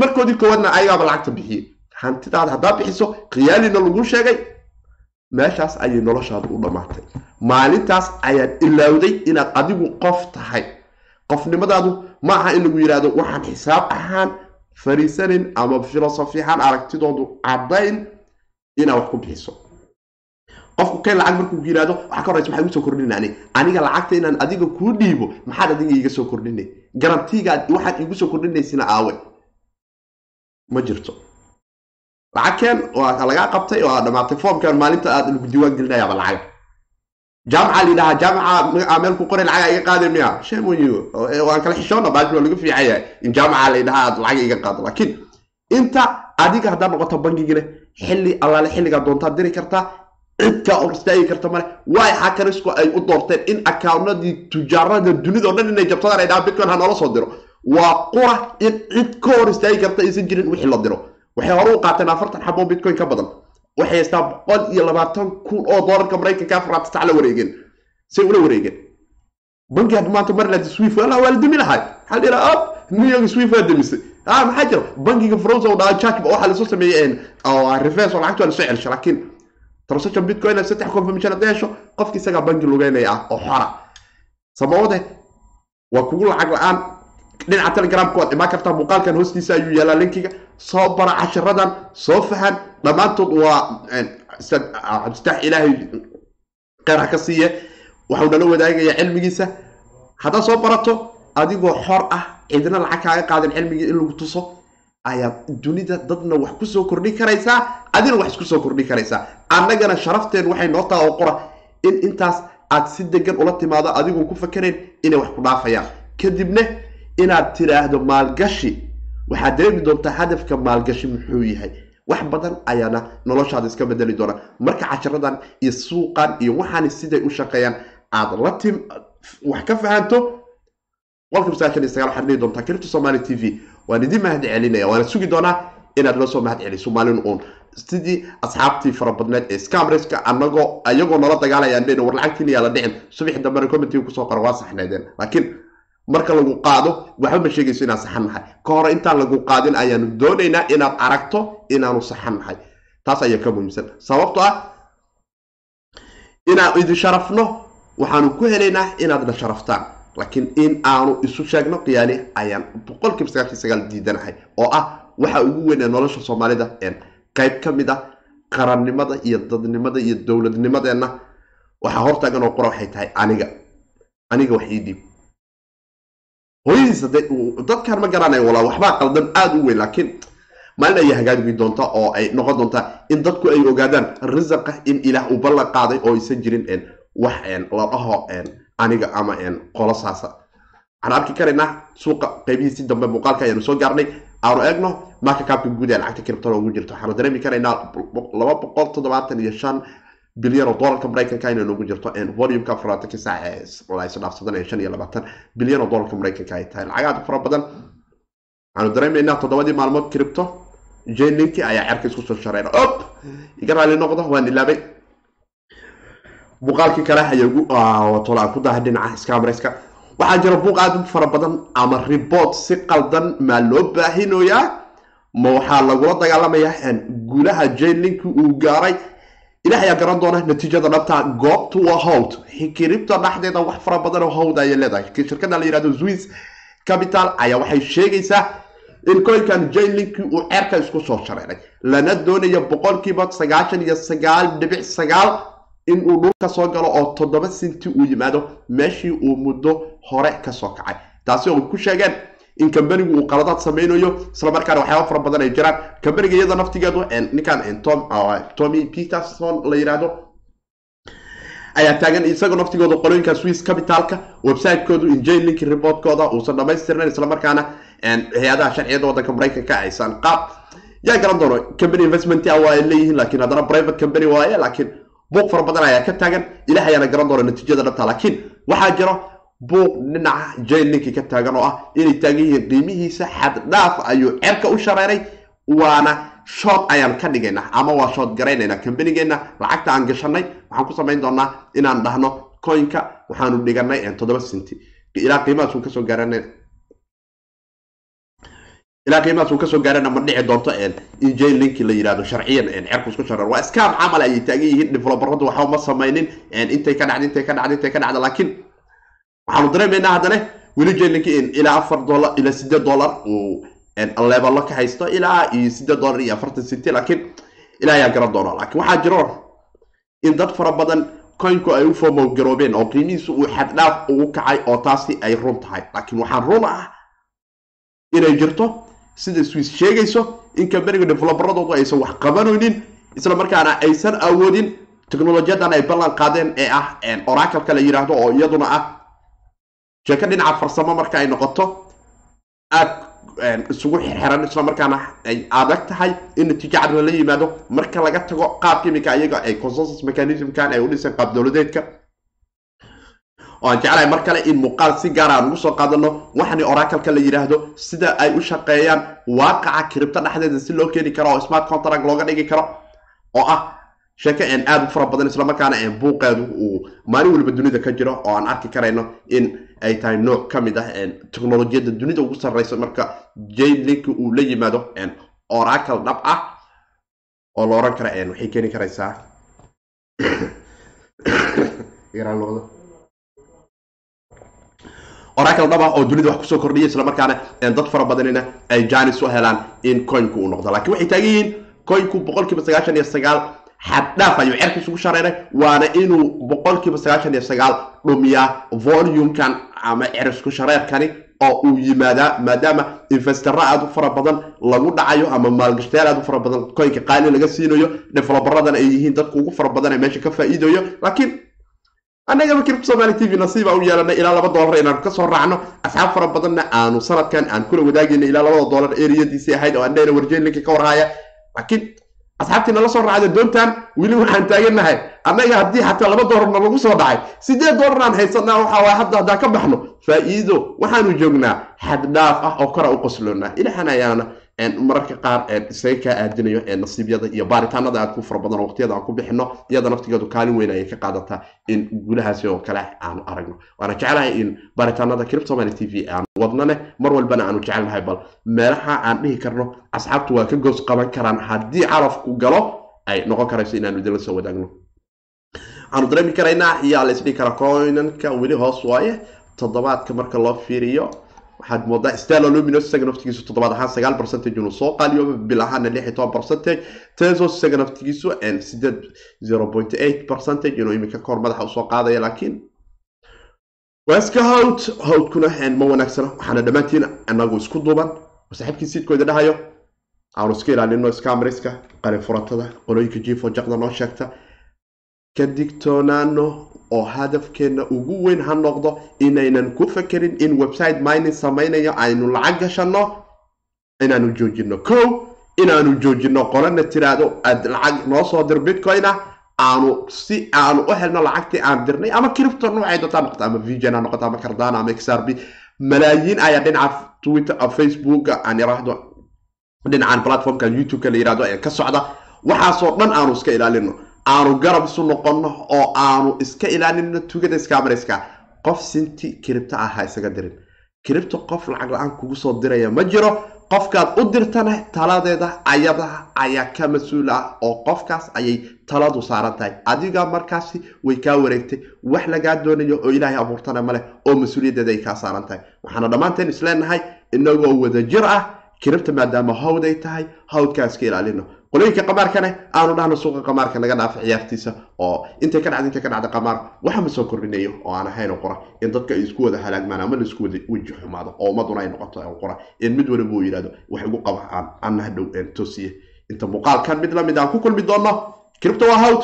markoodii koowaadna ayagaaba lacagta bixiyey. Hantidaada haddaa bixiso khiyaalina lagu sheegay. Meeshaas ayay noloshaada u dhammaatay maalintaas ayaad ilaawday inaad adigu qof tahay. Qofnimadaadu ma aha in lagu yidhaahdo waxaan xisaab ahaan fariisanin ama filosofi ahaan aragtidoodu caddayn inaad wax ku bixiso. Qofku kay lacag markuu yidhahdo waxa ka horeysa maxaa igu soo kordhina ani aniga lacagta inaan adiga kuu dhiibo maxaad adiga iiga soo kordhinay? Garantigaad waxaad iigu soo kordhinaysina aawe. Ma jirto. Lacagkeen waa lagaa qabtay oo dhamaatay foomkan maalinta aad lagu diiwaan gelinayaaba lacag jaamaca layidhahaa jaamaca meel ku qoray lacag iga qaaday miya? Shemoyo waan kala xishoona baashi waa laga fiican yahay in jaamaca layidhahaa aad lacag iga qaado. Laakiin inta adiga haddaad noqoto bangigile xilli allaale xilligaa doontaad diri kartaa cidkaa or istaagi karta male. Waay hakarisku ay u doorteen in akawnadii tujaarada dunida o dhan inay jabsadaan ay dhahaan bitcoin ha noola soo diro? Waa qura in cid ka hor istaagi karta aysan jirin wixii la diro. Waxay hore u qaateen afartan xaboo bitcoin ka badan waxay haystaa boqol iyo labaatan kun oo doolarka maraykanka afaraad sac la wareegeen say ula wareegeen banki hadda maanta marland swift wala waa la demi lahay maxaa yidhaha op new york swift waa demisay. Ah maxaa jira? Bankiga froze oo dhaha jack waxaa la soo sameeyey reverse oo lacagta waa la soo celsha laakiin transaction bitcoin saddex confirmation hadda hesho qofki isagaa banki lugeynaya ah oo xora. Samawade waa kugu lacag la'aan dhinaca telegramka waad imaan kartaa muuqaalkan hoostiisa ayuu yaalaa linkiga. Soo bara cashiradan soo fahan. Dhammaantood waa cabdistaax ilaahay kheyr ka siiye waxau nala wadaagayaa cilmigiisa. Haddaad soo barato adigoo xor ah cidna lacag kaaga qaadan cilmigii in lagu tuso ayaad dunida dadna wax ku soo kordhin karaysaa? Adina wax isku soo kordhin karaysaa. Annagana sharafteen waxay noo taha oo qora in intaas aad si degan ula timaado adigoon ku fakerayn inay wax ku dhaafayaan. Kadibna inaad tiraahdo maalgashi waxaad dareemi doontaa hadafka maalgashi muxuu yahay. Wax badan ayaana noloshaada iska bedeli doona. Marka cashiradan iyo suuqan iyo waxaani siday u shaqeeyaan aad la tim wax ka fahanto qolka masaashan iyo sagaal waxaad dhihi doontaa. Kiribta somali t v waan idin mahad celinaya. Waana sugi doonaa inaad la soo mahad celiso maalin uun. Sidii asxaabtii farabadneed ee scamreska anagoo iyagoo nala dagaalayaan dhen war lacagtiin yaa la dhicin subaxi dambena commentiga ku soo qora waa saxneedeen. Laakiin marka lagu qaado waxba ma sheegayso inaan saxan nahay. Ka hore intaan lagu qaadin ayaanu doonaynaa inaad aragto inaanu saxan nahay. Taas ayaa ka muhiimsan. Sababto ah inaan idin sharafno waxaanu ku helaynaa inaadna sharaftaan. Laakiin in aanu isu sheegno khiyaani ayaan boqolkiiba sagaashan sagaal diidanahay. Oo ah waxa ugu weyn ee nolosha soomaalida qayb ka mid ah qarannimada iyo dadnimada iyo dowladnimadeenna waxaa hortaagan oo qura waxay tahay aniga. Aniga wax ii dhiib hooyadiis hadee dadkan ma garanayo walaa waxbaa qaldan aada u weyn laakiin maalin ayay hagaagi doonta oo ay noqon doontaa in dadku ay ogaadaan risaqa in ilaah uu ballan qaaday oo aysan jirin wax la dhaho aniga ama qolo saasa waxaan arki karaynaa suuqa qeybihiisi dambe muuqaalka ayaanu soo gaarnay. Aanu eegno marka kaabka guud ee lacagta kiribtona ugu jirto. Waxaanu dareemi karaynaa laba boqol toddobaatan iyo shan bilyan oo doolarka maraykanka inay noogu jirto volumeka afaratanki saac ee la isdhaafsadan ee shan iyo labaatan bilyan oo doolarka maraykanka ay tahay. Lacag aad fara badan. Waxaanu dareemaynaa toddobadii maalmood kiribto jlinki ayaa cerka isku soo shareera op! Iga raali noqdo waan ilaabay muuqaalkii kale ayagu tola aan ku dahay dhinaca scamreska waxaa jira buuq aad u fara badan ama report si qaldan maa loo baahinoyaa ma waxaa lagula dagaalamayaa guulaha jlinki uu gaaray ilaah ayaa garan doona natiijada dhabta goobtu waa howd kiribta dhexdeeda wax fara badan oo howd ayay leedahay. Shirkada la yihahdo swiss capital ayaa waxay sheegaysaa in koynkan jlinki uu ceerka isku soo shareeray. Lana doonayo boqolkiiba sagaashan iyo sagaal dhibic sagaal inuu dhulka soo galo oo toddoba sinti uu yimaado meeshii uu muddo hore ka soo kacay. Taasi oo ku sheegeen in kambanigu uu qaladaad sameynayo islamarkaana waxyaaba fara badan ay jiraan. Kambaniga iyada naftigeedu ninkan tommy peterson la yihahdo ayaa taagan. Isagoo naftigooda qolooyinka swiss capitalka website-koodu reportkooda uusan dhamaystirnayn islamarkaana hay'adaha sharciyada wadanka maraykanka aysan qaab. Yaa garan doono company investment waa ay leeyihiin laakiin haddana private company waaye laakiin buuq fara badan ayaa ka taagan. Ilaah ayaana garan doona natiijada dhabta laakiin waxaa jiro buuq dhinaca jlinki ka taagan oo ah inay taagan yihiin qiimihiisa xad dhaaf ayuu cerka u shareeray waana shood ayaan ka dhigaynaa ama waa shood garaynaynaa kambanigeenna lacagta aan gashanay waxaan ku samayn doonaa inaan dhahno coinka waxaanu dhiganay toddoba sinti. Ilaa qiimahaas uu ka soo gaarana ilaa qiimahaas uu ka soo gaarana ma dhici doonto in jlinki la yihahdo sharciyan cerku isku shareer. Waa scam camal ayay taagan yihiin develoberadu waxba ma samaynin intay ka dhacda intay ka dhacda intay ka dhacda laakiin waxaanu dareemaynaa haddana weli jlinki in ilaa afar dollar ilaa sideed dollar uu leebalo ka haysto ilaa iyo sideed dollar iyo afartan city laakiin ilaa ayaa garan doona laakiin waxaa jiro in dad fara badan coinku ay u fomogaroobeen oo qiimihiisu uu xaddhaaf ugu kacay oo taasi ay run tahay. Laakiin waxaan run ah inay jirto sida swiss sheegayso in kambaniga develoberadoodu aysan wax qabanaynin isla markaana aysan awoodin technolojiyadan ay ballan qaadeen ee ah oracalka la yidhaahdo oo iyaduna ah sheeko dhinaca farsamo marka ay noqoto aad isugu xirxiran isla markaana ay adag tahay in natiijo cad lala yimaado marka laga tago qaabka imika iyaga ay consensus mechanismkan ay u dhiseen qaab dowladeedka. Oo aan jeclahay mar kale in muuqaal si gaara aan ugu soo qaadano waxani oracalka la yidhaahdo sida ay u shaqeeyaan waaqaca kiribto dhexdeeda si loo keeni karo oo smart contract looga dhigi karo oo ah sheeko een aada u fara badan islamarkaana buuqeedu uu maalin waliba dunida ka jiro oo aan arki karayno in ay tahay nooc ka mid ah technolojiyadda dunida ugu sarreysa marka jlinki uu la yimaado oracle dhab ah oo la oran kara waxay keeni karaysaa [coughs] oracle dhab ah oo dunida wax ku soo kordhiya islamarkaana dad fara badanina ay janis u helaan in coinku uu noqdo. Lakiin waxay taagan yihiin coinku boqolkiiba sagaashan iyo sagaal xaddhaaf ayuu cerka isugu shareeray waana inuu boqolkiiba sagaashan iyo sagaal dhumiyaa volumekan ama cerisku shareerkani oo uu yimaadaa maadaama investara aada u fara badan lagu dhacayo ama maalgashtayaal aada u fara badan coinka qaali laga siinayo develoberadan ay yihiin dadka ugu fara badan ee meesha ka faa'iidayo laakiin annagaba kiribta somali t v nasiiba u yeelanay ilaa laba dollar inaanu ka soo raacno asxaab fara badanna aanu sanadkan aan kula wadaagayna ilaa labada dollar eriyadiisii ahayd oo andhayna warjeelinka ka warhaya laakiin asxaabtii nala soo raacda doontan weli waxaan taagannahay annaga haddii xataa laba doolarna lagu soo dhacay. Sideed doolar aan haysanaa? Waxa waay hadda haddaan ka baxno. Faa'iido waxaanu joognaa xaddhaaf ah oo kora u qosloonaa ilahan ayaana mararka qaar isaga kaa aadinayo nasiibyada iyo baaritaanada aad ku fara badan waqtiyada aan ku bixino iyada naftigeedu kaalin weyn ayay ka qaadataa in guulahaasi oo kale aanu aragno. Waana jeclahay in baaritaanada somali t v aan wadnane mar walbana aanu jecelnahay bal meelaha aan dhihi karno asxaabtu waa ka goos qaban karaan haddii carafku galo ay noqon karayso inaanu idinla soo wadaagno. Waxaanu dareemi karaynaa yaa la isdhihi karaa coinanka weli hoos waaye toddobaadka marka loo fiiriyo waxaad moodaa stalo luminos isaga naftigiisu toddobaad ahaan sagaal percentage inuu soo qaaliyo bil ahaana lix iyo toban percentage. Tesos isaga naftigiisu sideed zero point eight percentage inuu iminka kahor madaxa u soo qaadaya laakiin waaska hawd hawdkuna ma wanaagsana waxaana dhammaantiin anagu isku duuban saaxiibkii siidkooda dhahayo aanu iska ilaalino scamriska qalin furatada qolooyinka jiifo jaqda noo sheegta ka digtoonaano oo hadafkeena ugu weyn ha noqdo inaynan ku fakerin in website mining samaynayo aynu lacag gashano inaanu joojino ko inaanu joojino qolana tiraahdo aad lacag noo soo dir bitcoin-a aanu si aanu u helno lacagtii aan dirnay ama cripto noocay doontaa noqota ama vgn ha noqota ama cardano ama xrb malaayiin ayaa dhinaca twitter facebook aan iraahdo dhinacan platformka youtube-ka la yiraahdo ee ka socda. Waxaasoo dhan aanu iska ilaalino aanu garab isu noqono oo aanu iska ilaalino tugada scamriska qof sinti cripto ah ha isaga dirin. Cripto qof lacag la'aan kugu soo diraya ma jiro. Qofkaad u dirtana taladeeda ayada ayaa ka mas'uul ah oo qofkaas ayay taladu saaran tahay. Adiga markaasi way kaa wareegtay. Wax lagaa doonayo oo ilaahay abuurtana maleh oo mas'uuliyaddeeda ay kaa saaran tahay. Waxaana dhammaanteen isleenahay inagoo wadajir ah kiribta maadaama hawd ay tahay hawdkaa iska ilaalino qolooyinka qamaarkane aanu dhahno suuqa qamaarka naga dhaafa ciyaartiisa oo intay ka dhacda intay ka dhacda qamaar waxa ma soo kordhinayo oo aan ahayn qora in dadka ay isku wada halaagmaan ama la isku wada weji xumaado oo ummaduna ay noqoto qora in mid waliba uu yidhahdo wax igu qaba aan anna hadhow toosiye. Inta muuqaalkan mid la mid aan ku kulmi doono kiribta waa hawd.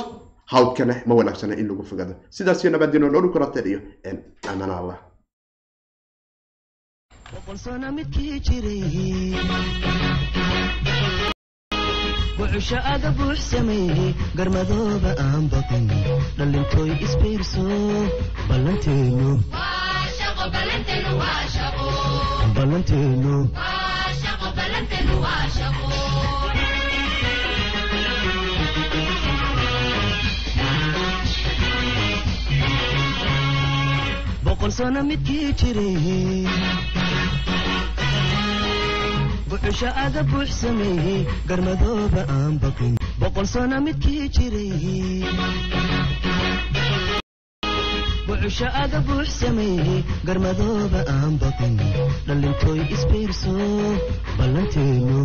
Hawdkana ma wanaagsana in lagu fogado sidaasiyo nabadino noolu kulateen iyo amana allah. Boqol sano midkii jiray wuxusha aga buux sameeyey garmadooba aan baqin dhallintooy isbiirso ballanteenu boqol sano midkii jiray buxusha aga buux sameeyey garmadooba aan baqin boqol sano midkii jiray buxusha aga buux sameeyey garmadooba aan baqin dhallintooy isbiirso ballanteenu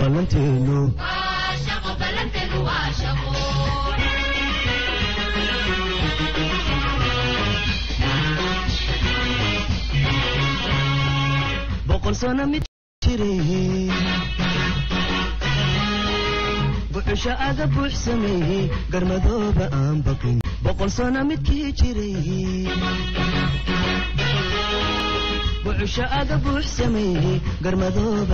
ballanteenu sano mid jiray buxusha aga buux sameeyey garmadooba aan baqin boqol sano midkii jiray buxusha aga buux sameeyey garmadooba